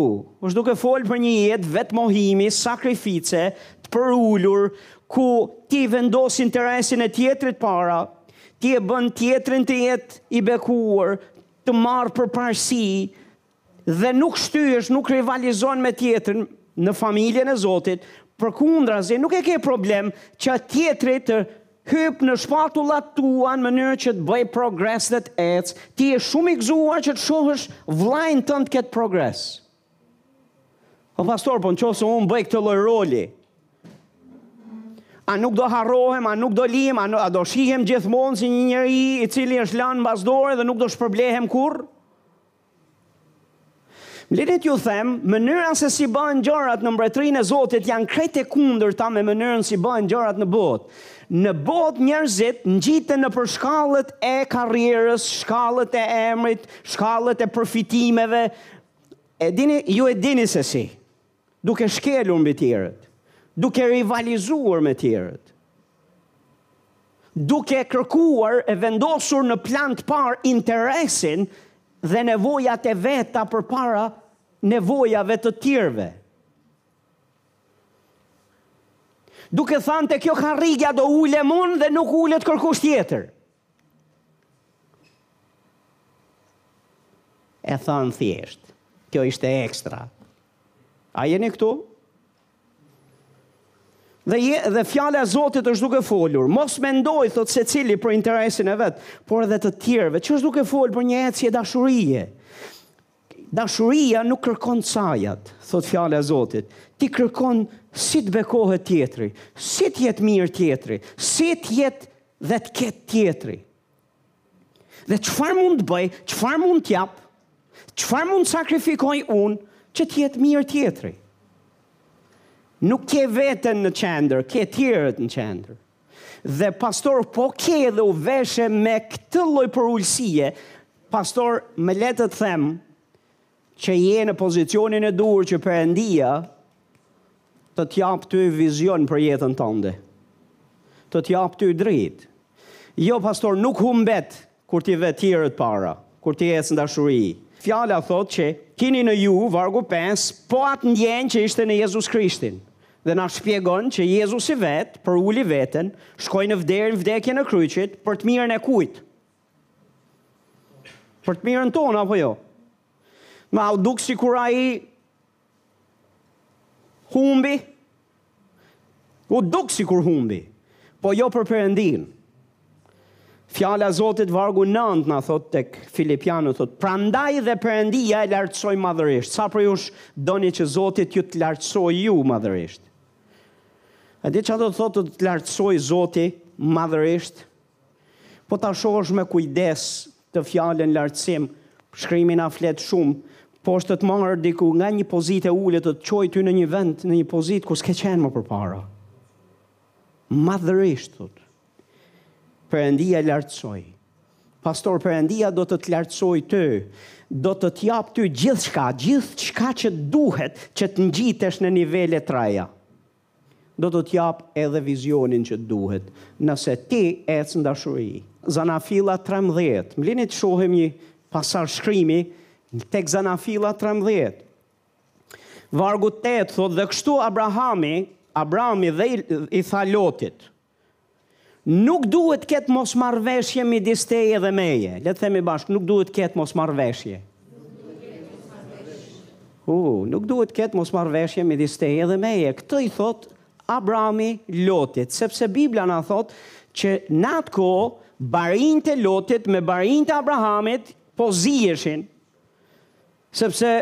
është duke folë për një jetë vetëmohimi, sakrifice, të përulur, ku ti vendos interesin e tjetrit para, ti e bën tjetrin të jetë i bekuar, të marrë përparësi, Dhe nuk shtyhesh, nuk rivalizon me tjetrin në familjen e Zotit, përkundrazi nuk e ke problem që tjetri të hypë në shpatullat tua në mënyrë që të bëjë progres dhe të ecë, ti je shumë i gëzuar që të shohësh vllain tënd të ketë progres. O pastor, po në qoftë se unë bëj këtë lloj roli, a nuk do harrohem, a nuk do lihem, a, a do shihem gjithmonë si një njeri i cili është lanë mbas dore dhe nuk do shpërblehem kurrë? Më lini t'ju them, mënyra se si bëhen gjërat në mbretërinë e Zotit janë krejt e kundërta me mënyrën si bëhen gjërat në botë. Në botë njerëzit ngjiten nëpër shkallët e karrierës, shkallët e emrit, shkallët e përfitimeve. E dini, ju e dini se si. duke shkelur mbi tjerët, duke rivalizuar me tjerët, duke kërkuar e vendosur në plan të parë interesin dhe nevojat e veta përpara nevojave të tjerëve. Duke thanë te kjo karriga do ulem unë dhe nuk ulet kërkush tjetër. E thanë thjesht, kjo ishte ekstra. A jeni këtu? Dhe, je, dhe fjala e Zotit është duke folur. Mos mendojë, thotë secili për interesin e vet, por edhe të tjerëve. Që është duke fol për një ecje dashurie. Dashuria nuk kërkon t'sajat, thotë fjala e Zotit. Ti kërkon si të bekohet tjetri, si të jetë mirë tjetri, si të jetë dhe të ketë tjetri. Dhe çfarë mund të bëj, çfarë mund të jap, çfarë mund të sakrifikoj unë, që të jetë mirë tjetri. Nuk ke veten në qendër, ke tjerët në qendër. Dhe pastor po ke dhe u veshe me këtë lloj përulësie, pastor më le të them që je në pozicionin e duhur që Perëndia të të japë ty vizion për jetën tënde. Të të japë ty dritë. Jo pastor, nuk humbet Kur ti vë tjerët para. Kur ti ec n'dashuri. Fjala thotë që kini në ju, vargu pesë, po atë ndjenjë që ishte në Jezus Krishtin. Dhe na shpjegon që Jezusi vetë përuli veten, shkoi në vderin vdekjen e kryqit për të mirën e kujt? Për të mirën tonë apo jo? A u duk sikur ai Humbi? U duk sikur humbi, po jo për Perëndinë. Fjala Zotit vargu nëntë na thotë tek Filipianët, thotë, prandaj dhe Perëndia e lartësoi madhërisht, sa prej jush doni që Zoti t'ju të lartësojë ju madhërisht. E di ça do të thotë të të lartësojë Zoti madhërisht, Po ta shohësh me kujdes këtë fjalën lartësim, shkrimi na flet shumë, po është të të marrë diku nga një pozitë e ulët të të çojë ty në një vend, në një pozitë ku s'ke qenë më përpara. Madhërisht, thotë. Perëndia lartësoi. Pastor, Perëndia do të të lartësojë ty, do të të japë ty gjithçka, gjithçka që duhet që të ngjitesh në nivele të reja. Do të të japë edhe vizionin që të duhet, nëse ti ec në dashuri. Zanafilla trembëdhjetë, M'lini të shohim një pasazh shkrimi tek Zanafilla trembëdhjetë. Vargu tetë thotë dhe kështu Abrahami, Abrami dhe i tha Lotit. Nuk duhet të ketë mosmarrëveshje midis teje dhe meje. Le të themi bashkë, nuk duhet të ketë mosmarrëveshje. U, nuk duhet të ketë mosmarrëveshje midis teje dhe meje. Këtë i thotë Abrami Lotit, sepse Bibla na thotë që në atë kohë barinjtë e Lotit me barinjtë e Abrahamit po ziheshin. Sepse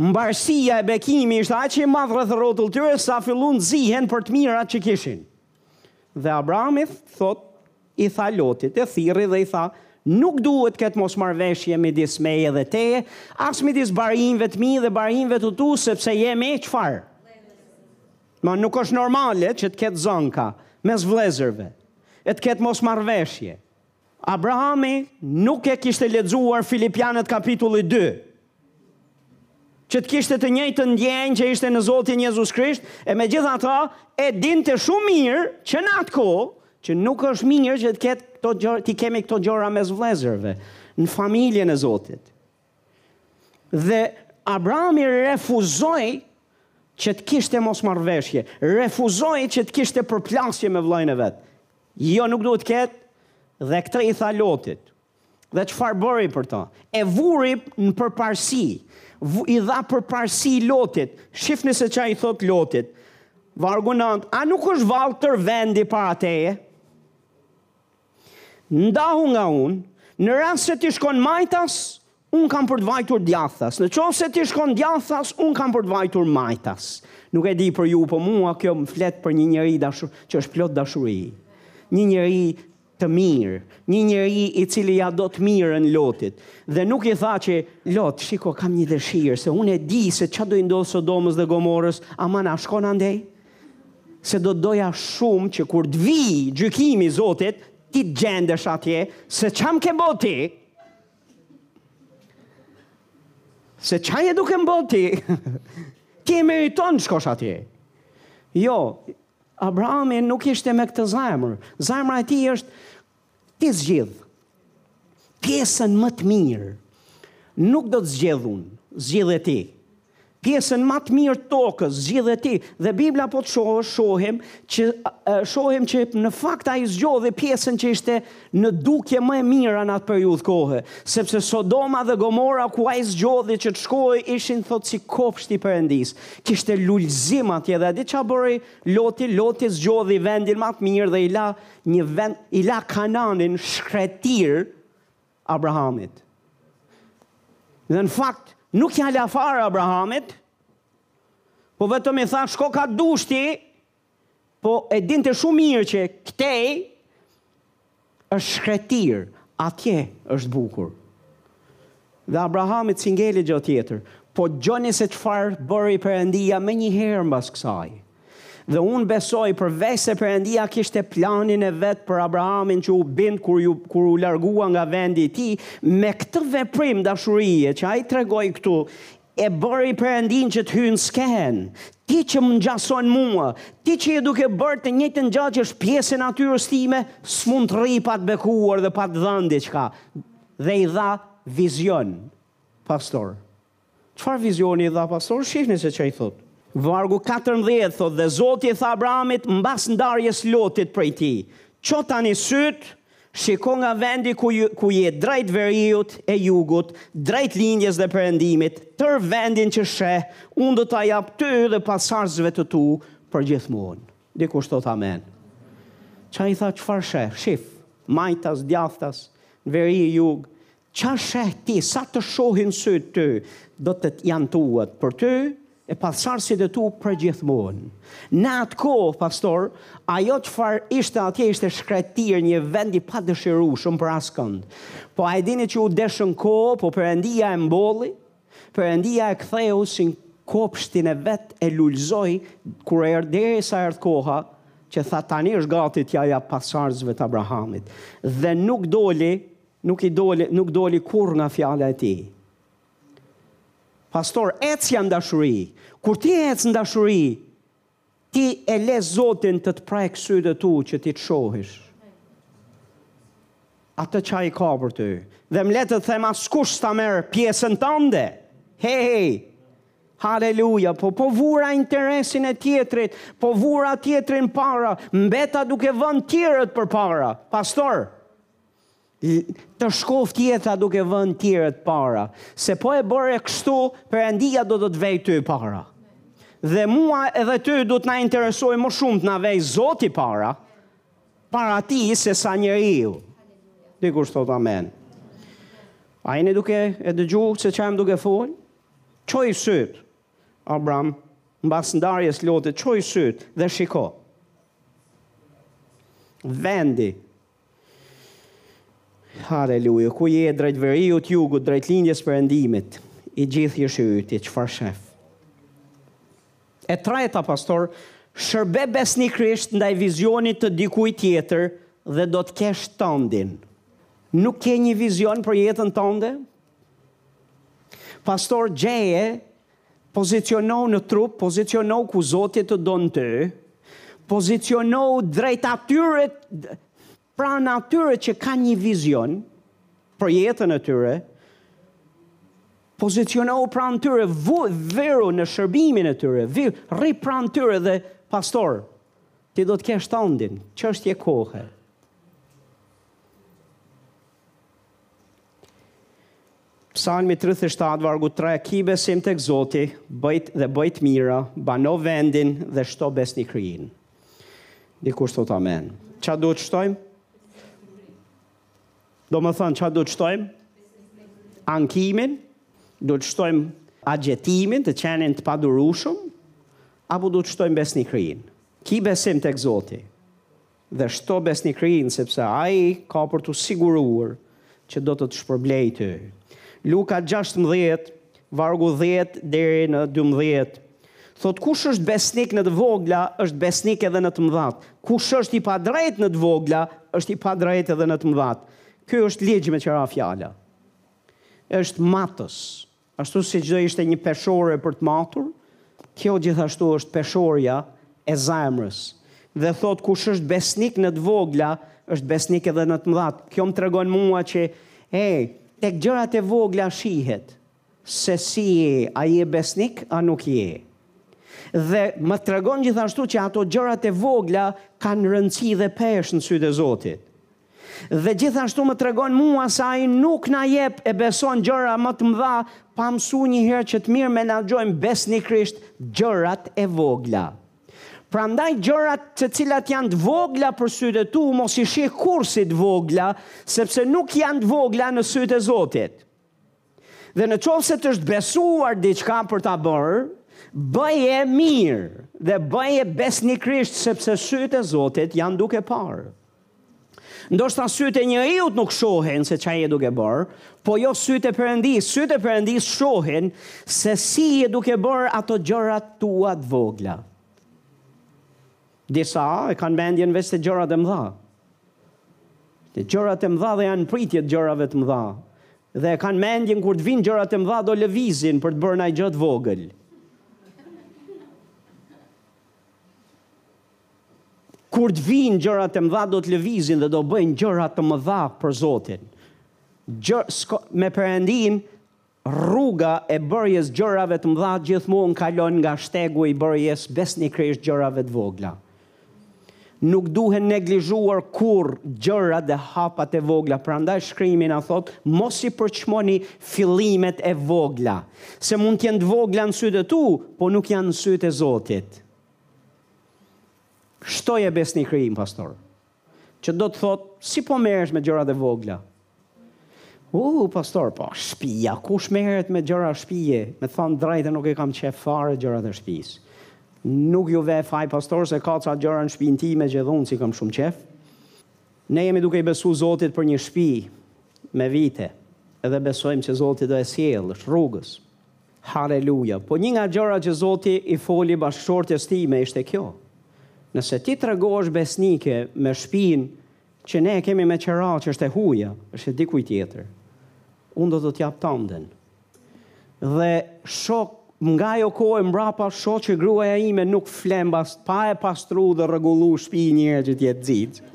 Mbarësia e bekimi ishte aq i madh rreth rrotull tyre sa fillun të zihen për të mirat që kishin. Dhe Abrahami thotë i tha Lotit, e thirri dhe i tha, Nuk duhet të ketë mosmarrëveshje midis meje dhe teje, as midis barinjve të mi dhe barinjve të tu, sepse jemi çfarë? Mo nuk është normale që të ketë zënka mes vëllezërve, e të ketë mosmarrëveshje. Abrahami nuk e kishte lexuar Filipianët kapitulli dy, që të kishte të njëjtën ndjenjë që ishte në Zotin Jezus Krisht, e megjithatë e dinte shumë mirë që në atë kohë, që nuk është mirë që të ketë këto gjëra, t'i kemi këto gjëra mes vlezërve, në familjen e Zotit. Dhe Abrahami refuzoi që të kishte mosmarrëveshje, refuzoi që të kishte përplasje me vëllain e vet. Jo, nuk duhet të ketë. Dhe këto i tha Lotit. Dhe çfarë bëri për ta? E vuri në përparësi. I dha përparësi Lotit. Shifni se ça i thotë Lotit. Vargu 9, a nuk është vallë tërë vendi para teje? Ndahu nga unë, në rast se ti shkon majtas, unë kam për të vajtur djathtas. Në qoftë se ti shkon djathtas, unë kam për të vajtur majtas. Nuk e di për ju, po mua kjo më flet për një njeri dashur, që është plot dashuri. Një njeri të mirë, një njeri i cili ia do të mirën Lotit. Dhe nuk i tha që Lot, shiko, kam një dëshirë, se unë e di se ça do i ndodhë Sodomës dhe Gomorrës, aman a shkon andej? Se do të doja shumë që kur të vijë gjykimi i Zotit, ti të gjendesh atje, se ça m'ke bo ti? Se ça je duke m'bo ti? Ti e meriton të shkosh atje. Jo, Abrahami nuk ishte me këtë zemër. Zemra e tij është Ti zgjidh pjesën më të mirë. Nuk do të zgjedh unë, zgjidhe ti. Pjesën më të mirë të tokës, zgjidhe ti. Dhe Bibla po të shohë, shohim që, shohim që në fakt ai zgjodhi pjesën që ishte në dukje më e mira në atë periudhë kohe. Sepse Sodoma dhe Gomorra ku ai zgjodhi që të shkojë ishin thotë si kopshti i Perëndisë. Kishte lulëzim atje dhe a di ça bëri Loti, Loti zgjodhi vendin më të mirë dhe i la një vend, i la Kananin shkretëtirë Abrahamit. Dhe në fakt, nuk ia la fare Abrahamit, po vetëm i tha, shko ka dush ti, po e dinte shumë mirë që këtej është shkretëtirë, atje është bukur. Dhe Abrahamit s'i ngeli gjë tjetër. Po dëgjoni se çfarë bëri Perëndia menjëherë mbas kësaj. Dhe unë besoj përveç se Perëndia kishte planin e vet për Abrahamin që u bind kur ju kur u largua nga vendi i tij, me këtë veprim dashurie që ai tregoi këtu, E bëri Perëndinë që të hyjë në skenë. Ti që më ngjason mua, ti që je duke bërë të njëjtën gjë që është pjesë e natyrës time, s'mund të rri pa të bekuar dhe pa të dhënë diçka. Dhe i dha vizion. Pastor. Çfarë vizioni i dha pastor? Shihni se ça i thotë. Vargu 14 thotë dhe Zoti i tha Abrahamit mbas ndarjes Lotit prej tij, "Ço tani sytë Shiko nga vendi ku ku je drejt veriut e jugut, drejt lindjes dhe perëndimit, tërë vendin që sheh, unë do ta jap ty dhe pasardhësve të tu përgjithmonë. Dikush thotë amen. Ça i tha çfarë sheh? Shif, majtas, djathtas, veri, jug, Ça sheh ti, sa të shohin sytë ty, do të janë tuat për ty, e pasardhësit e tu përgjithmonë. Në atë kohë, pastor, ajo çfarë ishte atje ishte shkretirë një vend i padëshirueshëm për askënd. Po a e dini që u deshën kohë, po Perëndia e mbolli, Perëndia e ktheu si në kopshtin e vet e lulëzoi, kur erdh derisa erdh koha, që tha tani është gati t'ia jap pasardhësve të Abrahamit. Dhe nuk doli Nuk i doli, nuk doli kurrë nga fjala e tij. Pastor, ecja në dashuri. Kur ti ec në dashuri, ti e le Zotin të të prek sytë e tu që ti të shohish. Atë ça ai ka për ty. Dhe më le të të them askush s'ta merr pjesën tënde. Hej, hej. Haleluja, po po vura interesin e tjetrit, po vura tjetrin para, mbeta duke vënë tjerët përpara. Pastor, Të shkoftë jeta duke vënë tjerët para, se po e bëre kështu, Perëndia do të të vejë ty para. Dhe mua edhe ty duhet të na interesojë më shumë të na vejë Zoti para, para tij se sa njeriu. Dikush thotë amen. A jeni duke e dëgju se ça jam duke fol? Çoji sytë, Abram, mbas ndarjes Lotit, çoji sytë dhe shiko. Vendi, Haleluja, ku je drejt veriut, jugut, drejt lindjes, perëndimit, i gjithë është i yti, çfarë shef? E treta, pastor, shërbe besnikrisht ndaj vizionit të dikujt tjetër dhe do të kesh tëndin. Nuk ke një vizion për jetën tënde? Pastor, gjeje Pozicionohu në trup, pozicionohu ku Zoti të don ty, pozicionohu drejt atyre, pranë atyre që kanë një vizion për jetën e tyre, pozicionohu pranë tyre, vu, veru në shërbimin e tyre, viru, rri pranë tyre dhe pastor, ti do të kesh tëndin, që është je kohë. Psalmi 37, vargu 3, ki besim tek Zoti, bëj t' dhe bëj të mira, bano vendin dhe shto besnikërinë. Dikush thotë amen. Ça duhet të shtojmë? Domethënë, ça duhet të shtojmë? Ankimin, duhet të shtojmë agjitimin të qenit të padurueshëm, apo duhet të shtojmë besnikërinë. Ki besim tek Zoti, Dhe shto besnikërinë sepse ai ka për t'u siguruar që do të të shpërblejë ty. Luka gjashtëmbëdhjetë, vargu dhjetë deri në dymbëdhjetë, thotë, Kush është besnik në të vogla, është besnik edhe në të mëdhatë. Kush është i padrejtë në të vogla, është i padrejtë edhe në të mëdhatë. Ky është ligj me tjera fjalë. Është matës. Ashtu siç do ishte një peshore për të matur, kjo gjithashtu është peshorja e zemrës. Dhe thotë kush është besnik në të vogla, është besnik edhe në të mëdhatë. Kjo më tregon mua që, ej, tek gjërat e vogla shihet se si je, a je besnik a nuk je. Dhe më tregon gjithashtu që ato gjërat e vogla kanë rëndësi dhe peshë në sytë e Zotit. Dhe gjithashtu më tregon mua se ai nuk na jep e beson gjëra më të mëdha pa mësuar një herë që të mirëmenaxhojmë besnikërisht gjërat e vogla. Prandaj gjërat të cilat janë të vogla për sytë e tu mos i shih kurrë si të vogla, sepse nuk janë të vogla në sytë e Zotit. Dhe në qoftë se të është besuar diçka për ta bërë, bëje mirë dhe bëje besnikërisht sepse sytë e Zotit janë duke parë. Ndoshta sytë e njeriut nuk shohin se çfarë je duke bërë, po jo sytë e Perëndisë. Sytë e Perëndisë shohin se si je duke bërë ato gjërat tua të vogla. Disa e kanë mendjen veç te gjërat e mëdha. Te gjërat e mëdha dhe janë në pritje të gjërave të mëdha. Dhe e kanë mendjen kur të vinë gjërat e mëdha do lëvizin për të bërë ndonjë gjë të vogël. Kur të vinë gjërat e mëdha do të lëvizin dhe do bëjnë gjëra të mëdha për Zotin. Gjë, sko, me Perëndinë Rruga e bërjes gjërave të mëdha gjithmonë kalon nga shtegu i bërjes besnikërisht gjërave të vogla. Nuk duhen neglizhuar kurrë gjërat dhe hapat e vogla, prandaj shkrimi na thotë mos i përçmoni fillimet e vogla, se mund të jenë të vogla në sytë e tu, po nuk janë në sytë e Zotit. Shtoje besnikërinë, pastor. Që do të thotë, si po merresh me gjërat e vogla? U, pastor, po, shpija, kush merret me gjëra shpije? Me thënë të drejtën nuk i kam qef fare gjërat e shpijës. Nuk ju ve faj, pastor, se ka ca gjëra në shpinë time që dhe unë s'i kam shumë qef. Ne jemi duke i besu Zotit për një shpi me vite, edhe besojmë që Zoti do e sjellë, është rrugës. Haleluja! Po një nga gjërat që Zoti i foli bashkëshortes time ishte kjo, Nëse ti tregohesh besnike me shpinë që ne e kemi me qera që është e huja, është e dikujt tjetër, unë do të të jap tënden. Dhe shoh nga ajo kohë e mbrapa shoh që gruaja ime nuk fle më pa e pastru dhe rregullu shpinë një herë që të jetë xixë.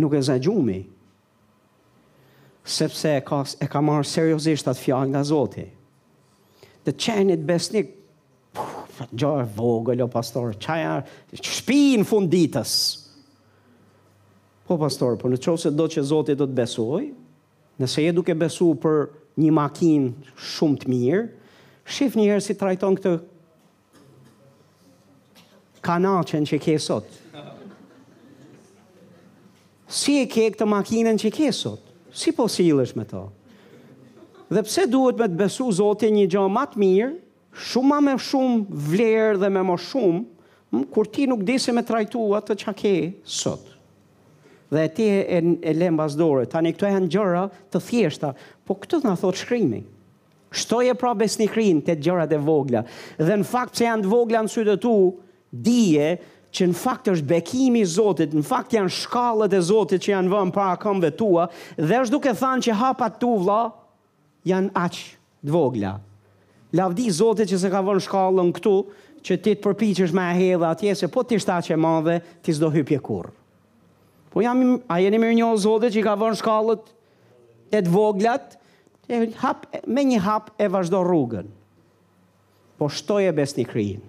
Nuk e zë gjumi. Sepse e ka, e ka marrë seriozisht atë fjalë nga Zoti. Të qenit besnik, gjë e vogël, o pastor, ça, shpi në fund të ditës. Po pastor, po në qoftë se do që Zoti do të besojë, nëse je duke besu për një makinë shumë të mirë, shif njëherë si e trajton këtë Kanaçen që ke sot. Si e ke këtë makinën që ke sot? Si po sillesh me to? Dhe pse duhet me të besu Zoti një gjë më të mirë, shumë më me shumë vlerë dhe me më shumë, kur ti nuk di si me trajtu atë që ke sot? Dhe ti e, e, e le mbas dore. Tani këto janë gjëra të thjeshta, po këtë na thotë shkrimi. Shtoje pra besnikërinë te gjërat e vogla, dhe në fakt se janë të vogla në sytë e tu, dije që në fakt është bekimi i Zotit, në fakt janë shkallët e Zotit që janë vënë para këmbëve tua, dhe është duke thënë që hapat tu vlla janë aq të vogla. Lavdi Zotit që s'e ka vënë shkallën këtu, që ti të përpiqesh me e hedh atje, se po të ishte aq e madhe, ti s'do hypje kurrë. Po jam, a jeni mirënjohës Zotit që i ka vënë shkallët Te të voglat, e hap me një hap e vazhdo rrugën. Po shtoje besnikrinë.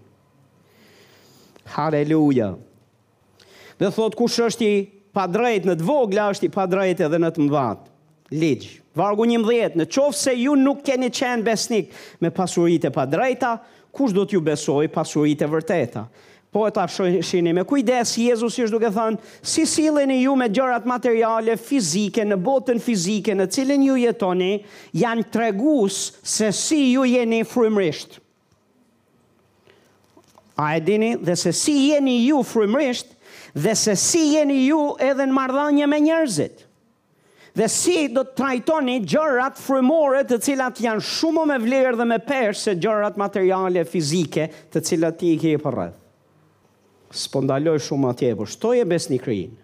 Haleluja. Dhe thotë kush është i padrejtë në të vogla është i padrejtë edhe në të mëdhat. Ligj. Vargu 11, në qoftë se ju nuk keni qenë besnikë me pasuritë e padrejta, kush do t'ju besojë pasuritë e vërteta? Po ta shihni me kujdes, Jezusi është duke thënë, si silleni ju me gjërat materiale, fizike, në botën fizike në cilën ju jetoni, janë tregus se si ju jeni frymërisht. A e dini dhe se si jeni ju frymërisht dhe se si jeni ju edhe në marrëdhënie me njerëzit. Dhe si do të trajtoni gjërat frymore të cilat janë shumë më me vlerë dhe me peshë se gjërat materiale fizike të cilat ti i ke përreth. S'po ndaloj shumë atje, por shtoje besnikërinë.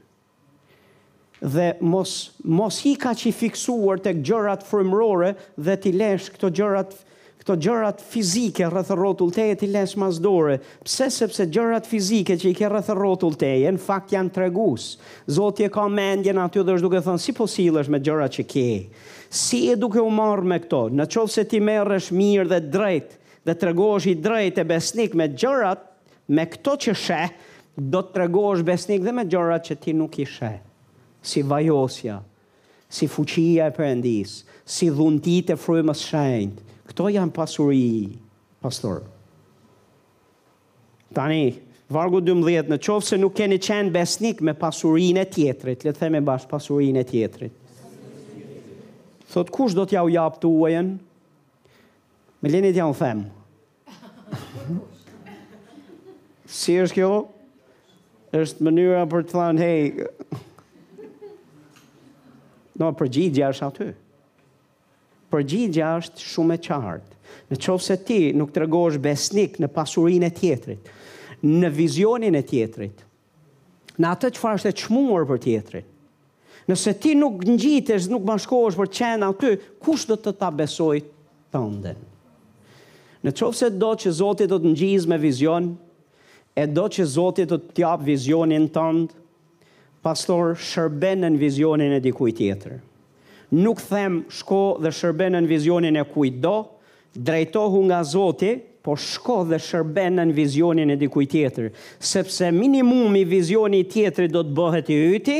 Dhe mos mos ji kaq i fiksuar tek gjërat frymërore dhe t'i lesh këto gjërat Këto gjërat fizike rreth rrotull teje t'i lesh mas dore. Pse sepse gjërat fizike që i ke rreth rrotull teje në fakt janë tregues. Zoti e ka mendjen aty dhe është duke thënë si po sillesh me gjërat që ke. Si je duke u marrë me këto. Në qoftë se ti merresh mirë dhe drejt dhe tregohesh i drejtë e besnik me gjërat me këto që sheh do të tregohesh besnik dhe me gjërat që ti nuk i sheh. Si vajosja. Si fuqia e Perëndisë, si dhuntitë e Frymës së Shenjtë. Këto janë pasuri, pastor. Tani, vargu dymbëdhjetë, në qoftë se nuk keni qenë besnikë me pasurinë e tjetrit, le të themi bashkë pasurinë e tjetrit. Thotë kush do t'ja u japë tuajën? Me leni t'ja u them. Si është kjo? është mënyra për të thënë, hej, no, përgjigja është aty. Përgjigja është shumë e qartë. Në qoftë se ti nuk tregohesh besnik në pasurinë e tjetrit, në vizionin e tjetrit, në atë çfarë është e çmuar për tjetrin. Nëse ti nuk ngjitesh, nuk bashkohesh për të qenë aty, kush do të ta besojë tënden? Në qoftë se do që Zoti të të ngjizë me vizion, e do që Zoti të të japë vizionin tënd, pastor shërbe nën vizionin e dikujt tjetër. Nuk them shko dhe shërbe nën vizionin e kujtdo, drejtohu nga Zoti, po shko dhe shërbe nën vizionin e dikujt tjetër, sepse minimumi vizioni i tjetrit do të bëhet i yti,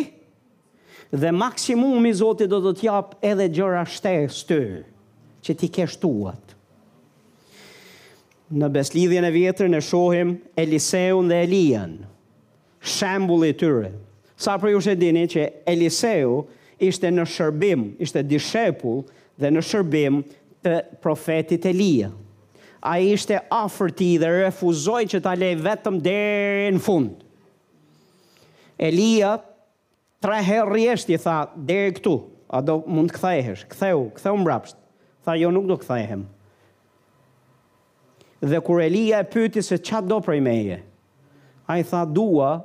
dhe maksimumi Zoti do të të japë edhe gjëra shtesë ty, që t'i kesh tuat. Në Beslidhjen e Vjetër ne shohim Eliseun dhe Elian. Shembulli i tyre. Sa prej jush e dini që Eliseu ishte në shërbim, ishte dishepull dhe në shërbim të profetit Elia. Ai ishte afër tij dhe refuzoi që ta lejë vetëm deri në fund. Elia Tre herë rresht i tha, deri këtu. A do mund të kthehesh? Kthehu, kthehu mbrapsht. Tha, jo, nuk do kthehem. Dhe kur Elia e pyeti se ça do prej meje, ai tha, dua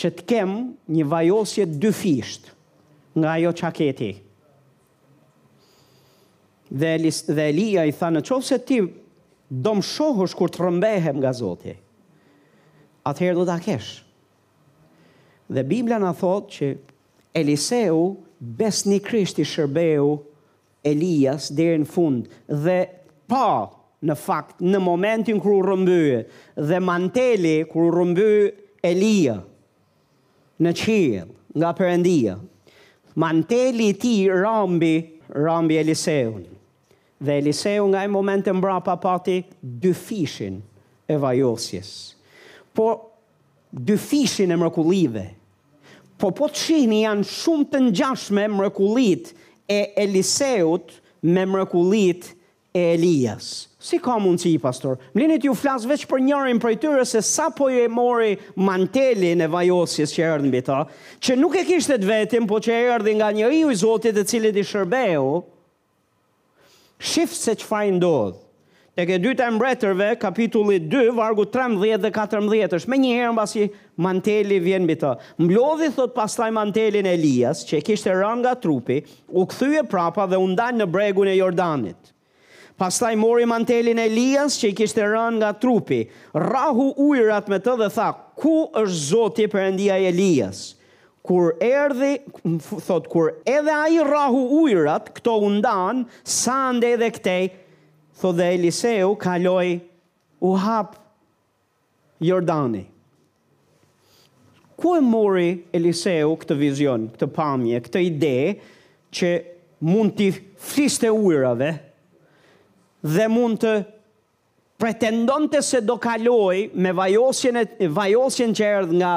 që të kem një vajosje dyfish nga ajo ça ke ti. Dhe, Elis, dhe Elia i tha, në qoftë se ti do më shohësh kur të rrëmbehem nga Zoti, atëherë do ta kesh. Dhe Bibla na thotë që Eliseu besnikërisht i shërbeu Elias deri në fund dhe pa në fakt në momentin kur u rrëmbye dhe manteli kur u rrëmby Elia në qiell nga Perëndia. Manteli i tij ra mbi, ra mbi Eliseun. Dhe Eliseu nga ai moment e mbrapa pati dyfishin e vajosjes. Por Dyfishin e mrekullive Po po të shihni janë shumë të ngjashme mrekullitë e Eliseut me mrekullitë e Elias. Si ka mundësi pastor? Më lini të ju flas veç për njërin prej tyre se sapo e mori mantelin e vajosjes që erdh mbi ta, që nuk e kishte të vetin po që erdhi nga njeriu i Zotit të cilit i shërbeu, Shif se çfarë i ndodh. Tek e dyta e Mbretërve, kapitulli dy, vargu trembëdhjetë dhe katërmbëdhjetë është, menjëherë mbasi manteli vjen mbi të. Mblodhi, thotë, pastaj mantelin e Elias, që i kishte rënë nga trupi, u kthye prapa dhe u ndal në bregun e Jordanit. Pastaj mori mantelin e Elias, që i kishte rënë nga trupi, rrahu ujërat me të dhe tha, Ku është Zoti, Perëndia i Elias? Kur erdhi, thotë, kur edhe ai rrahu ujërat, këto u ndanë, sa andej edhe këtej, thotë dhe Eliseu kaloi, u hap Jordani. Ku e mori Eliseu këtë vizion, këtë pamje, këtë ide që mund t'i fliste ujërave dhe mund të pretendonte se do kaloj me vajosjen, e, vajosjen që erdh nga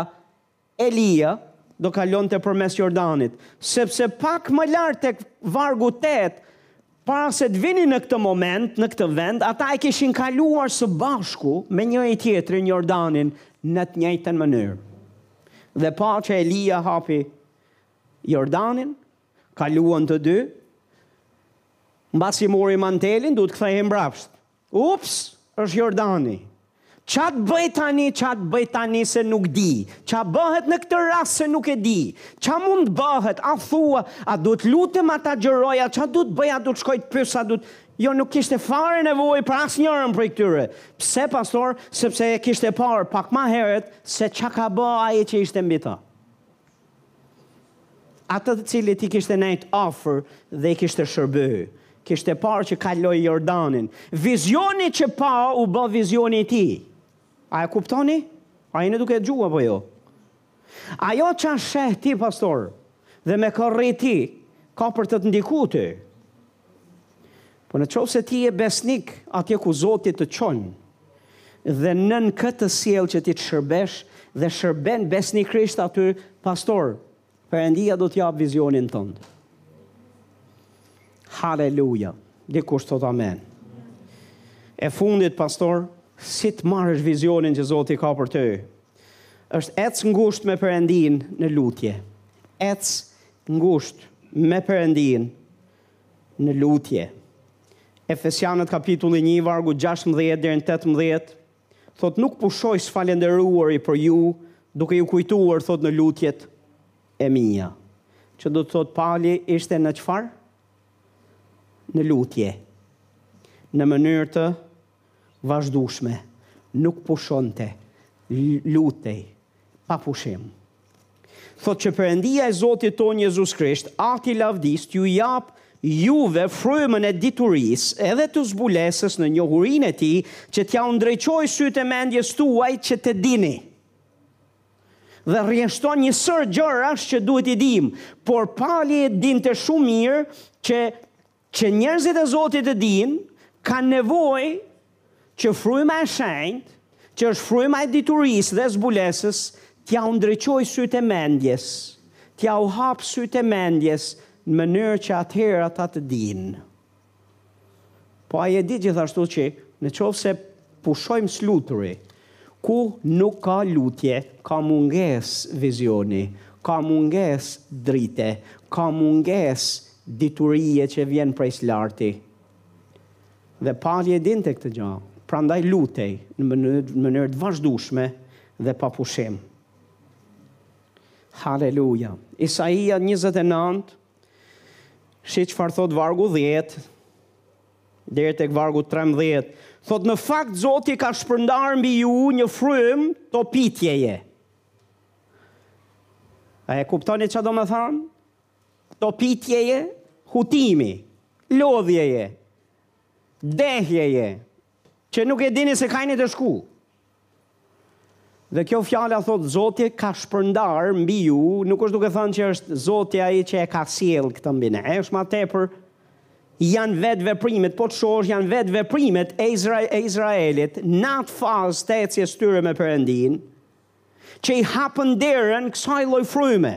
Elia do kalonte përmes Jordanit, sepse pak më lart tek vargu tetë, para se të vinin në këtë moment, në këtë vend, ata e kishin kaluar së bashku me njëri-tjetrin Jordanin në të njëjtën mënyrë. Dhe pa që Elia hapi Jordanin, kaluan të dy, mbasi mori mantelin, duhet kthehej mbrapsht. Ups është Jordani. Qa të bëj tani, qa të bëj tani se nuk di, qa bëhet në këtë rast se nuk e di, qa mund të bëhet, a thua, a duhet të lutem, a t'agjëroj, a qa duhet të bëj, a duhet të shkoj të pyes, a duhet, jo nuk kishte fare nevojë për asnjërën prej këtyre. Pse pastor? Sepse e kishte parë pak ma herët se qa ka ba ai që ishte mbi ta. Atë të cilit i kishte nejt afër dhe i kishte shërby, kishte parë që kaloi Jordanin. Vizioni që pa u bë vizioni i tij. A e kuptoni? A jeni duke ngju apo jo? Ajo ça sheh ti pastor dhe me kë rri ti, ka për të të ndiku ty. Por në qoftë se ti je besnik atje ku Zoti të çon dhe nën kë të sjell që ti të shërbesh dhe shërben besnikërisht aty pastor, Perëndia do ta japë vizionin tënd. Haleluja. Dikush thotë amen. E fundit pastor, si të marrësh vizionin që Zoti ka për ty? Është ec ngushtë me Perëndinë në lutje. Ec ngushtë me Perëndinë në lutje. Efesianët kapitulli një vargu gjashtëmbëdhjetë deri në tetëmbëdhjetë thotë nuk pushoj së falënderuari për ju duke ju kujtuar thotë në lutjet e mia. Që do të thotë Pali ishte në çfarë? Në lutje. Në mënyrë të vazhdueshme nuk pushonte, lutej pa pushim. Thotë që Perëndia e Zotit tonë Jezus Krisht, Ati i lavdisë, t'ju japë juve frymën e diturisë edhe të zbulesës në njohurinë e Tij, që t'jua ndriçojë sytë e mendjes tuaj që të dini. Dhe rreshton një sërë gjërash që duhet t'i dimë, por Pali e dinte shumë mirë që Që njerëzit e Zotit të dinë, kanë nevojë që fryma e shenjtë, që është fryma e diturisë dhe zbulesës, t'jua ndriçojë sytë e mendjes, t'jua hapë sytë e mendjes në mënyrë që atëherë ata të dinë. Po ai e di gjithashtu që në qoftë se pushojmë së luturi, Ku nuk ka lutje, ka mungesë vizioni, ka mungesë drite, ka mungesë diturie që vjen prej së larti. Dhe Pali e dinte këtë gjë, prandaj lutej në mënyrë të vazhdueshme dhe pa pushim. Haleluja. Isaia njëzet e nëntë, shi çfarë thotë vargu dhjetë, deri tek vargu trembëdhjetë, thotë në fakt Zoti ka shpërndarë mbi ju një frymë topitjeje. A e kuptoni ça domethanë? Topitjeje, hutimi, lodhjeje, dehjeje, që nuk e dini se kah jeni tu shku. Dhe kjo fjala thotë Zoti ka shpërndarë mbi ju, nuk është duke thënë që është Zoti ai që e ka sjellë këtë mbi ne. Është ma tepër janë vetë veprimet, po të shohësh janë vetë veprimet e, Izra, e Izraelit në atë fazë të ecjes tyre me Perëndinë, që i hapën derën kësaj lloj fryme.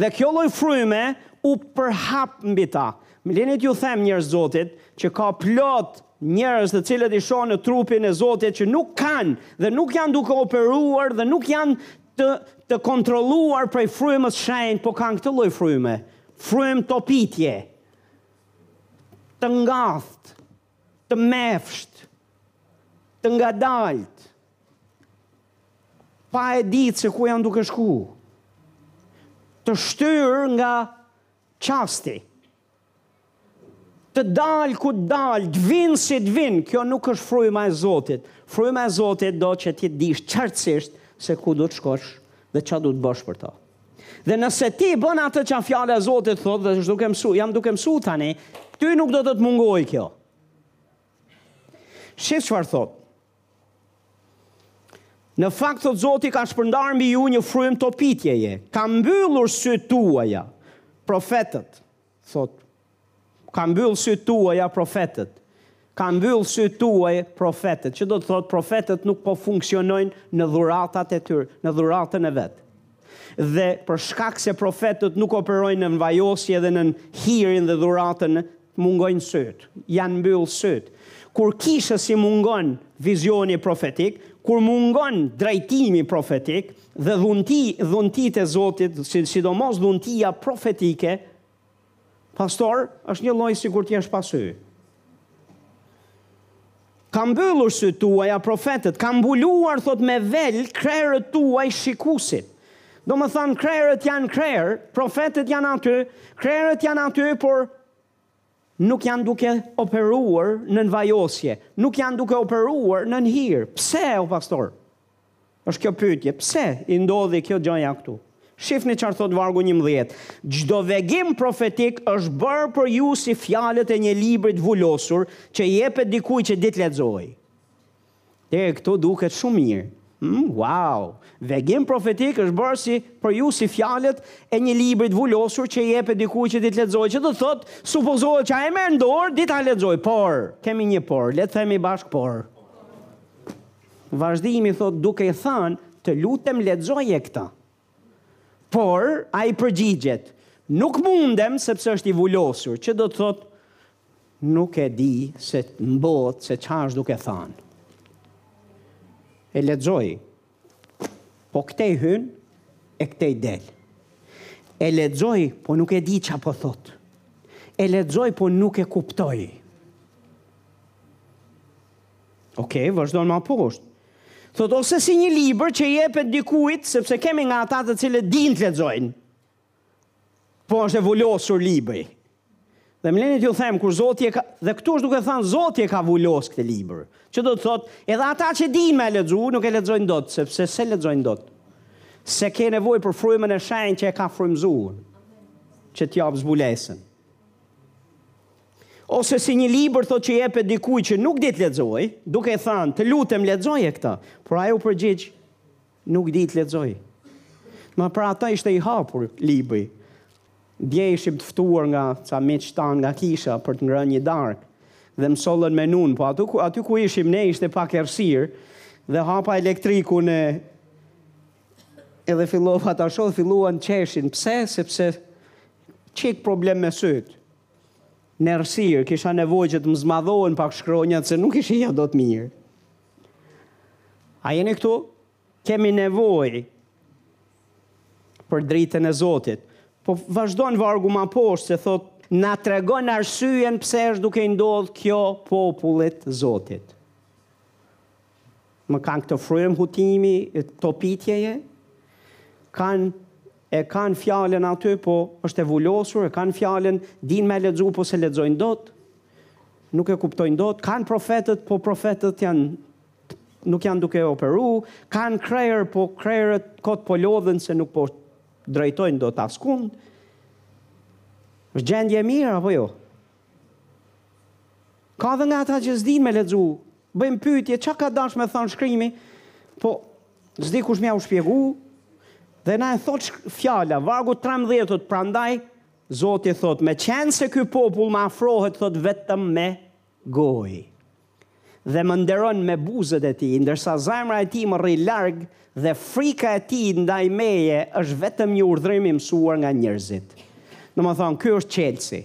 Dhe kjo lloj fryme u përhap mbi ta. Më lini t'ju them, njerëz të Zotit, që ka plot njerëz të cilët i shoh në trupin e Zotit që nuk kanë dhe nuk janë duke operuar dhe nuk janë të, të kontrolluar prej Frymës së Shenjtë, po kanë këtë lloj fryme. Frymë topitje. Të ngathtë. të mefshtë, të ngadaltë, pa e ditë se ku janë duke shku, të shtyrë nga çasti, të dalë ku të dalë, të vinë si të vinë, kjo nuk është fryma e Zotit. Fryma e Zotit do që ti dish qartësisht se ku do të shkosh dhe ça do të bosh për to. Dhe nëse ti bën atë që fjala e Zotit thotë dhe është duke mësu, jam duke mësu tani, ty nuk do të të mungojë kjo. Shif çfarë thotë. Në fakt thotë Zoti ka shpërndarë mbi ju një frymë topitjeje, ka mbyllur sytë tuaja, profetët, Thotë, ka mbyllë sytë tuaja profetët. Ka mbyllë sytë tuaj profetët. Që do të thotë, profetët nuk po funksionojnë në dhuratat e tyre, në dhuratën e vet. Dhe për shkak se profetët nuk operojnë nën vajosje edhe nën hirin dhe dhuratën, mungojnë sytë, janë mbyllë sytë. Kur kishës i mungon vizioni profetik, kur mungon drejtimi profetik, Dhe dhunti, dhuntitë e Zotit, sidomos dhuntia profetike, pastor, është një lloj sikur të jesh pa sy. Ka mbyllur sytë tuaja profetët, ka mbuluar, thotë me vel, krerët tuaj shikuesit. Domethanë krerët janë krerë, profetët janë aty, krerët janë aty, por Nuk janë duke operuar nën vajosje, nuk janë duke operuar nën hir. Pse o pastor? Është kjo pyetje, pse i ndodhi kjo gjëja këtu? Shifni çfarë thotë vargu njëmbëdhjetë, Çdo vegim profetik është bërë për ju si fjalët e një libri të vulosur që i jepet dikujt që di të lexojë. Deri këtu duket shumë mirë. Hm, wow! Vegim profetik është bërë si për ju si fjalët e një libri të vulosur që i jepet dikujt që di të lexojë, që do të thotë, supozohet që ai e merr në dorë, di ta lexojë, por, kemi një por, le të themi bashkë por. Vazhdimi thotë duke i thënë, të lutem lexoje këtë. Por, ai përgjigjet, Nuk mundem sepse është i vulosur, që do të thotë nuk e di sen' m'botë se çfarë është duke thënë. E lexoj. Po këtej hyn e këtej del. E lexoj, po nuk e di çfarë po thotë. E lexoj, po nuk e kuptoj. Okej, okay, vazhdon më poshtë. Thot ose si një libër që jepet dikujt sepse kemi nga ata të cilët dinë të lexojnë. Po është e vulosur libri. Dhe më leni t'ju them kur Zoti e ka dhe këtu është duke thënë Zoti e ka vulos këtë libër. Që do të thot, edhe ata që dinë me lexu nuk e lexojnë dot sepse s'e lexojnë dot. Se ke nevojë për frymën e shenjtë që e ka frymëzuar. Që t'jap zbulesën. Ose si një libër thotë që jepet dikujt që nuk di të lexojë, duke i thënë, "Të lutem lexoje këtë." Por ai u përgjigj, "Nuk di të lexoj." Po për ata ishte i hapur libri. Dje ishim të ftuar nga ca miq tan nga kisha për të ngrënë një darkë dhe më sollën menunë, po aty ku aty ku ishim ne ishte pak errësirë dhe hapa elektrikun edhe fillova ta shoh, filluan qeshin. Pse? Sepse çik problem me sytë. Në errësirë, kisha nevojë që të më zmadhohen pak shkronjat se nuk i shihja dot mirë. A jeni këtu? Kemi nevojë për dritën e Zotit. Po vazhdon vargu ma poshtë se thot na tregon arsyen pse është duke i ndodh kjo popullit Zotit. Më kanë këtë frymë hutimi, topitjeje, kanë e kanë fjalën aty, po është e vulosur, e kanë fjalën, dinë me lexu, po s'e lexojnë dot, nuk e kuptojnë dot, kanë profetët, po profetët janë nuk janë duke operu, kanë krerë, po krerët kot po lodhen se nuk po drejtojnë dot askund. Është gjendje e mirë, apo jo? Ka dhe nga ata që s'dinë me lexu, bëjnë pyetje, ça ka dashtë me thanë shkrimi, po s'di kush me jau shpjegu, dhe na e thotë fjala, vargu trembëdhjetë thotë, prandaj Zoti thotë, meqenëse ky popull më afrohet thotë vetëm me gojë dhe më nderon me buzët e tij, ndërsa zemra e tij më rri larg dhe frika e tij ndaj meje është vetëm një urdhërim i mësuar nga njerëzit. Domethënë, ky është çelësi.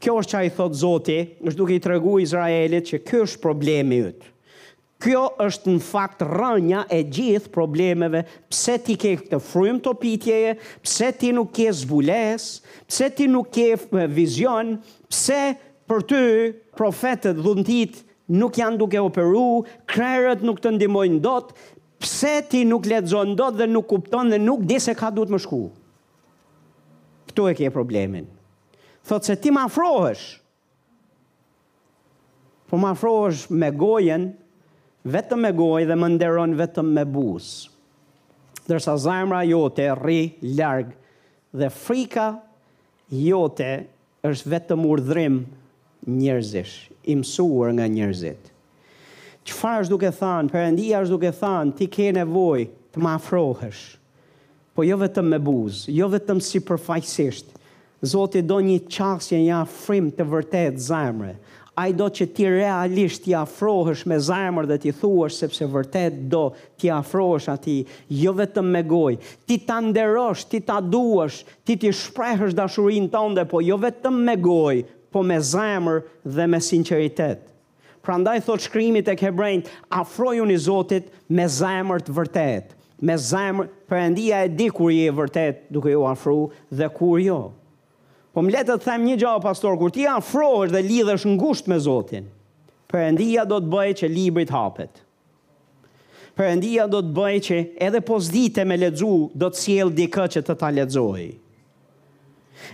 Kjo është ça i thotë Zoti, është duke i tregu Izraelit që ky është problemi yt. Kjo është në fakt rrënja e gjithë problemeve, pse ti ke këtë frymë topitjeje, pse ti nuk ke zbulesë, pse ti nuk ke vizion, pse për ty profetët, dhuntitë nuk janë duke operu, krerët nuk të ndihmojnë dot, pse ti nuk lexon dot dhe nuk kupton dhe nuk di se ka duhet me shku. Këtu e ke problemin. Thotë se ti më afrohesh. Po më afrohesh me gojën, vetëm me gojë dhe më nderon vetëm me buzë. Ndërsa zemra jote rri larg dhe frika jote Është vetëm urdhrim njerëzish, i mësuar nga njerëzit. Çfarë është duke thanë, Perëndia është duke thanë, ti ke nevojë të më afrohesh. Po jo vetëm me buzë, jo vetëm sipërfaqësisht. Zoti do një qasje, një afrim të vërtetë zemre. Ai do që ti realisht t'i afrohesh me zemër dhe t'i thuash sepse vërtet do t'i afrohesh atij, jo vetëm me gojë. Ti ta nderosh, ti ta duash, ti t'i shprehësh dashurinë tënde, po jo vetëm me gojë, po me zemër dhe me sinqeritet. Prandaj thotë shkrimi tek Hebrenjtë, Afrojuni Zotit me zemër të vërtetë. Me zemër, Perëndia e di kur je vërtet duke iu afru dhe kur jo. Po më le të të them një gjë o pastor, kur ti afrohesh dhe lidhesh ngushtë me Zotin, Perëndia do të bëjë që libri të hapet. Perëndia do të bëjë që edhe po s'dite me lexu do të sjellë dikë që të ta lexojë.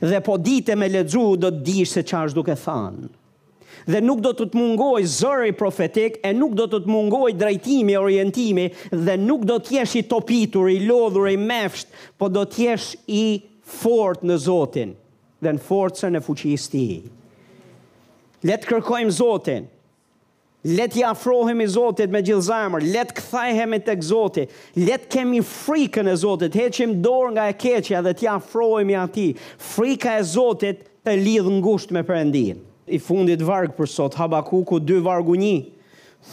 Dhe po dite me lexu do të dish se ça është duke thanë. Dhe nuk do të të mungojë zëri profetik, e nuk do të të mungojë drejtimi, orientimi, dhe nuk do të jesh i topitur, i lodhur, i mefshtë, po do të jesh i fortë në Zotin dhe në forcën e fuqisë Tij. Le të kërkojmë Zotin. Le t'i afrohemi Zotit me gjithë zemër, le të kthehemi tek Zoti, le të kemi frikën e Zotit, heqim dorë nga e keqja dhe t'i afrohemi Atij. Frika e Zotit të lidh ngushtë me Perëndinë. I fundit varg për sot, Habakuku dy vargu një,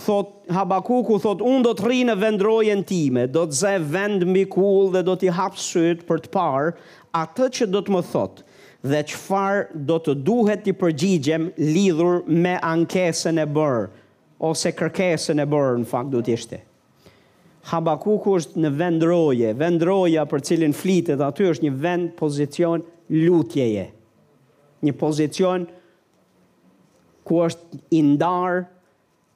thotë, Habakuku thotë, Unë do të rri në vendrojen time, do të zë vend mbi kullë dhe do t'i hap sytë për të parë atë që do të më thotë dhe çfarë do të duhet t'i përgjigjem lidhur me ankesën e bërë ose kërkesën e bërë në fakt duhet të ishte. Habakuku është në vendroje, vendroja për cilin flitet aty është një vend pozicion lutjeje. Një pozicion ku është i ndarë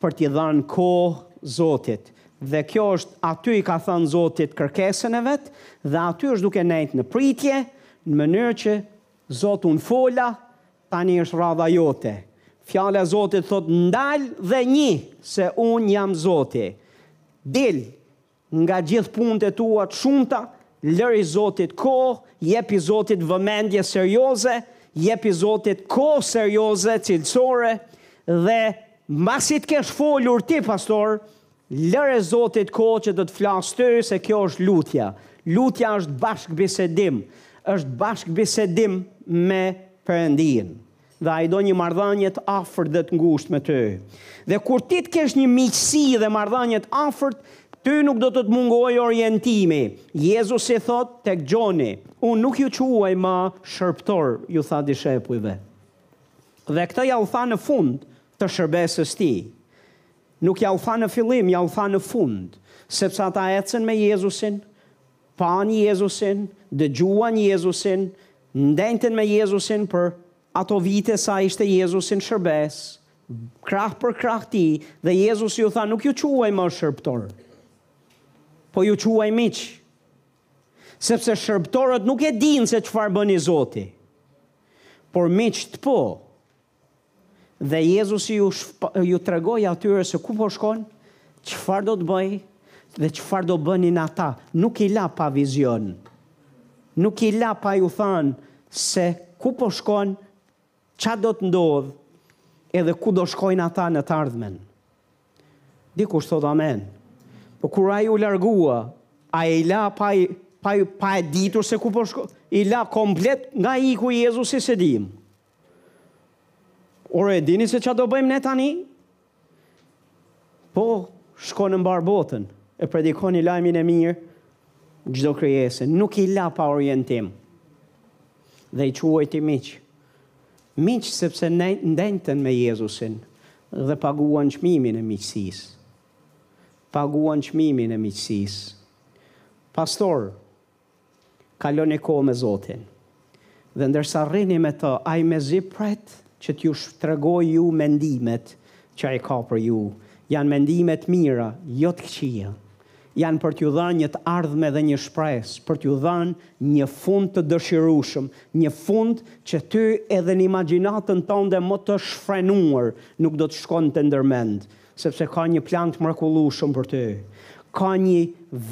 për t'i dhanë kohë Zotit dhe kjo është aty i ka thënë Zotit kërkesën e vet dhe aty është duke nejt në pritje në mënyrë që Zot unë fola tani është radha jote fjala e Zotit thotë ndal dhe njih se unë jam Zoti dil Nga gjithë punët e tua të shumta, lëri Zotit kohë, jepi Zotit vëmendje serioze, jepi Zotit kohë serioze, cilësore, dhe mbasi të kesh folur ti pastor, lëri Zotit kohë që të të flasë ty, se kjo është lutja. Lutja është bashkëbisedim, është bashkëbisedim me Perëndinë. Dhe ai do një marrëdhënie të afërt dhe të ngushtë me ty. Dhe kur ti të kesh një miqësi dhe marrëdhënie të afërt, ty nuk do të të mungojë orientimi. Jezusi thotë tek Gjoni, Unë nuk ju quaj më shërbëtorë, ju tha dishepujve. Dhe këtë ua tha në fund të shërbesës tij. Nuk ua tha në fillim, ua tha në fund, sepse ata ecën me Jezusin, Panë Jezusin, dëgjuan Jezusin, ndenjten me Jezusin për ato vite sa ishte Jezusi në shërbesë, krah për krah Tij, dhe Jezusi ju tha nuk ju quaj më shërbëtorë, po ju quaj miq. Sepse shërbëtorët nuk e dinë se çfarë bën i zoti, por miqtë po. Dhe Jezusi ju, ju tregoi atyre se ku po shkon, çfarë do të bëjë dhe çfarë do bënin ata. Nuk i la pa vizion. Nuk i la pa ju thënë se ku po shkon, ça do të ndodhë edhe ku do shkojnë ata në të ardhmen. Dikush thotë amen. Po kur ai u largua, ai i la pa, pa, pa e ditur se ku po shkojnë? I la komplet nga iku Jezusi s'e dimë. Ore, e dini se ça do bëjmë ne tani? Po, shkoni në mbarë botën, e predikoni lajmin e mirë, çdo krijese, nuk i la pa orientim. Dhe i quajti miq. Miq sepse ndenjtën me Jezusin dhe paguan çmimin e miqësisë. Paguan çmimin e miqësisë. Pastor, Kaloni kohë me Zotin. Dhe ndërsa rrini me të, ai mezi pret që t'ju tregojë ju mendimet që ai ka për ju. Janë mendime të mira, jo të këqija. Janë për t'ju dhënë një të ardhme dhe një shpresë, për t'ju dhënë një fund të dëshirueshëm, një fund që ty edhe në imagjinatën tënde më të shfrenuar nuk do të shkonte ndër mend. Sepse ka një plan të mrekullueshëm për ty. Ka një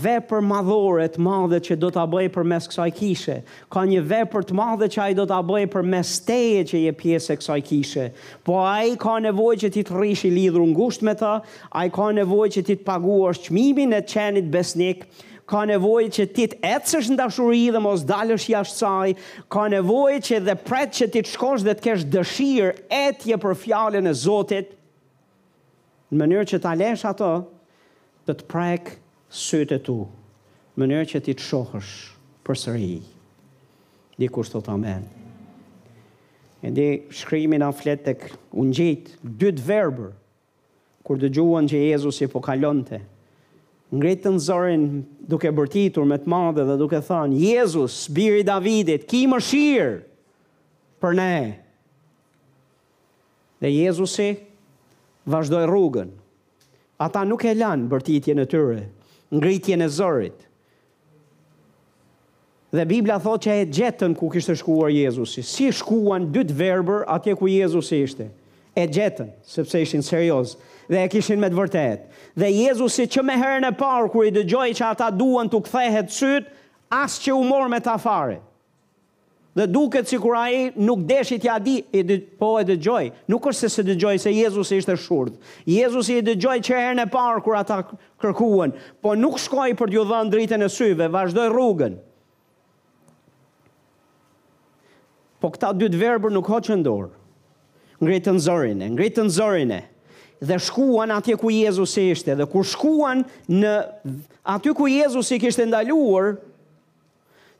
vepër madhore të madhe që do ta bëjë përmes kësaj kishe. Ka një vepër të madhe që Ai do ta bëjë përmes teje që je pjesë e kësaj kishe. Po Ai ka nevojë që ti të rrish i lidhur ngushtë me Të, Ai ka nevojë që ti të paguash çmimin e qenit besnik, ka nevojë që ti të ecësh në dashuri dhe mos dalësh jashtë saj, ka nevojë që dhe pret që ti të shkosh dhe të kesh dëshirë etje për Fjalën e Zotit. Në mënyrë që ta lësh atë të të prekë sytë e tu, në mënyrë që ti të shohësh përsëri. Dikush të thotë amen. E di, shkrimi na flet tek ungjijtë, dy të verbër, kur dëgjuan që Jezusi po kalonte, ngritën zërin duke bërtitur me të madhe dhe duke thënë, Jezus, bir i Davidit, ki mëshirë për ne. Dhe Jezusi vazhdoi rrugën. Ata nuk e lanë bërtitjen e tyre, ngritjen e zërit. Dhe Bibla thotë që e gjetën ku kishte shkuar Jezusi. Si shkuan dy të verbër atje ku Jezusi ishte? E gjetën, sepse ishin seriozë dhe e kishin me të vërtetë. Dhe Jezusi që me herën e parë kur i dëgjoi që ata duan t'u kthehen sytë, as që u mor me ta fare. Dhe duket sikur ai nuk deshi t'ia dijë, e dë, po e dëgjoi. Nuk është se s'e dëgjoi, se Jezusi ishte i shurdh. Jezusi i dëgjoi që herën e parë kur ata kërkuan, por nuk shkoi për t'iu dhënë dritën e syve, vazhdoi rrugën. Po këta dy të verbër nuk hoqën dorë. Ngritën zërin e, ngritën zërin e dhe shkuan atje ku Jezusi ishte dhe kur shkuan në aty ku Jezusi kishte ndaluar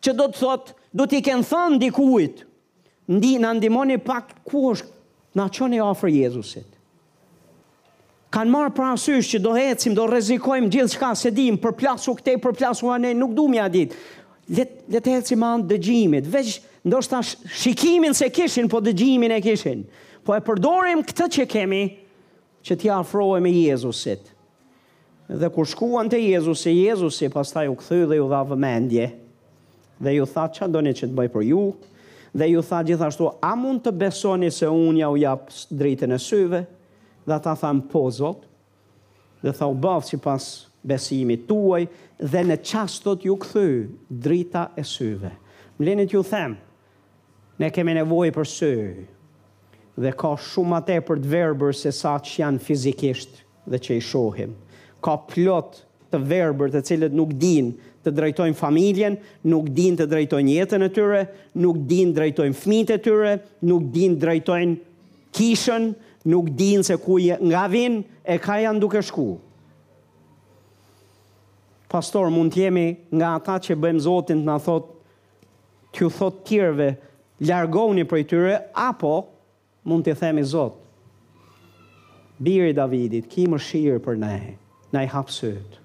që do të thotë do t'i kenë thënë dikujt, ndi, na ndihmoni pak ku është, na çoni afër Jezusit. Kanë marrë parasysh që do ecim, do rrezikojmë gjithçka, s'e dimë, përplasu këtej, përplasu andej, nuk du m'ia ditë. Le t', le të ecim anë dëgjimit, veç ndoshta shikimin s'e kishin, po dëgjimin e kishin. Po e përdorim këtë që kemi, që t'i afrohemi Jezusit. Dhe kur shkuan te Jezusi, Jezusi pastaj u kthye dhe iu dha vëmendje dhe iu tha, ça doni që të bëj për ju? Dhe iu tha gjithashtu, a mund të besoni se unë jua jap dritën e syve? Dhe ata thanë, po, Zot. Dhe tha, u bëftë sipas besimit tuaj, dhe në çast thotë iu kthye drita e syve. Më lini t'ju them, Ne kemi nevojë për sy dhe ka shumë më tepër të verbër sesa ç'janë fizikisht dhe që i shohim. Ka plot të verbër të cilët nuk dinë të drejtojnë familjen, nuk dinë të drejtojnë jetën e tyre, nuk dinë të drejtojnë fëmijët e tyre, nuk dinë të drejtojnë kishën, nuk dinë se ku nga vijnë e ka janë duke shku. Pastor, mund të jemi nga ata që bëjmë Zotin të na thotë t'ju thotë tjerve largohuni prej tyre apo mund t'i themi Zot Bir i Davidit ki mëshirë për ne na i hap sytë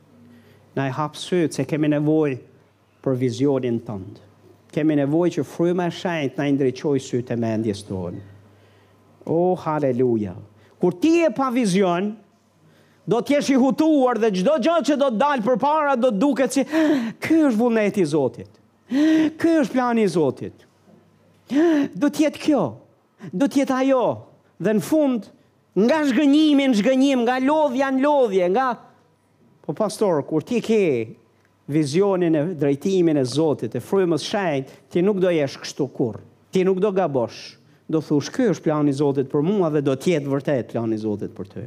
na i hap sytë se kemi nevojë për vizionin tënd kemi nevojë që fryma e shenjtë na i ndriçojë sytë e mendjes tonë oh haleluja kur ti je pa vizion Do të jesh i hutuar dhe çdo gjë që do të dalë përpara do të duket si ky është vullneti i Zotit. Ky është plani i Zotit. Do të jetë kjo. Do të jetë ajo. Dhe në fund nga zhgënjimi në zhgënjim, nga lodhja në lodhje, nga Po pastor, kur ti ke vizionin e drejtimin e Zotit, e frymës shenjtë, ti nuk do jesh kështu kurrë. Ti nuk do gabosh. Do thush, ky është plani i Zotit për mua dhe do të jetë vërtet plani i Zotit për ty.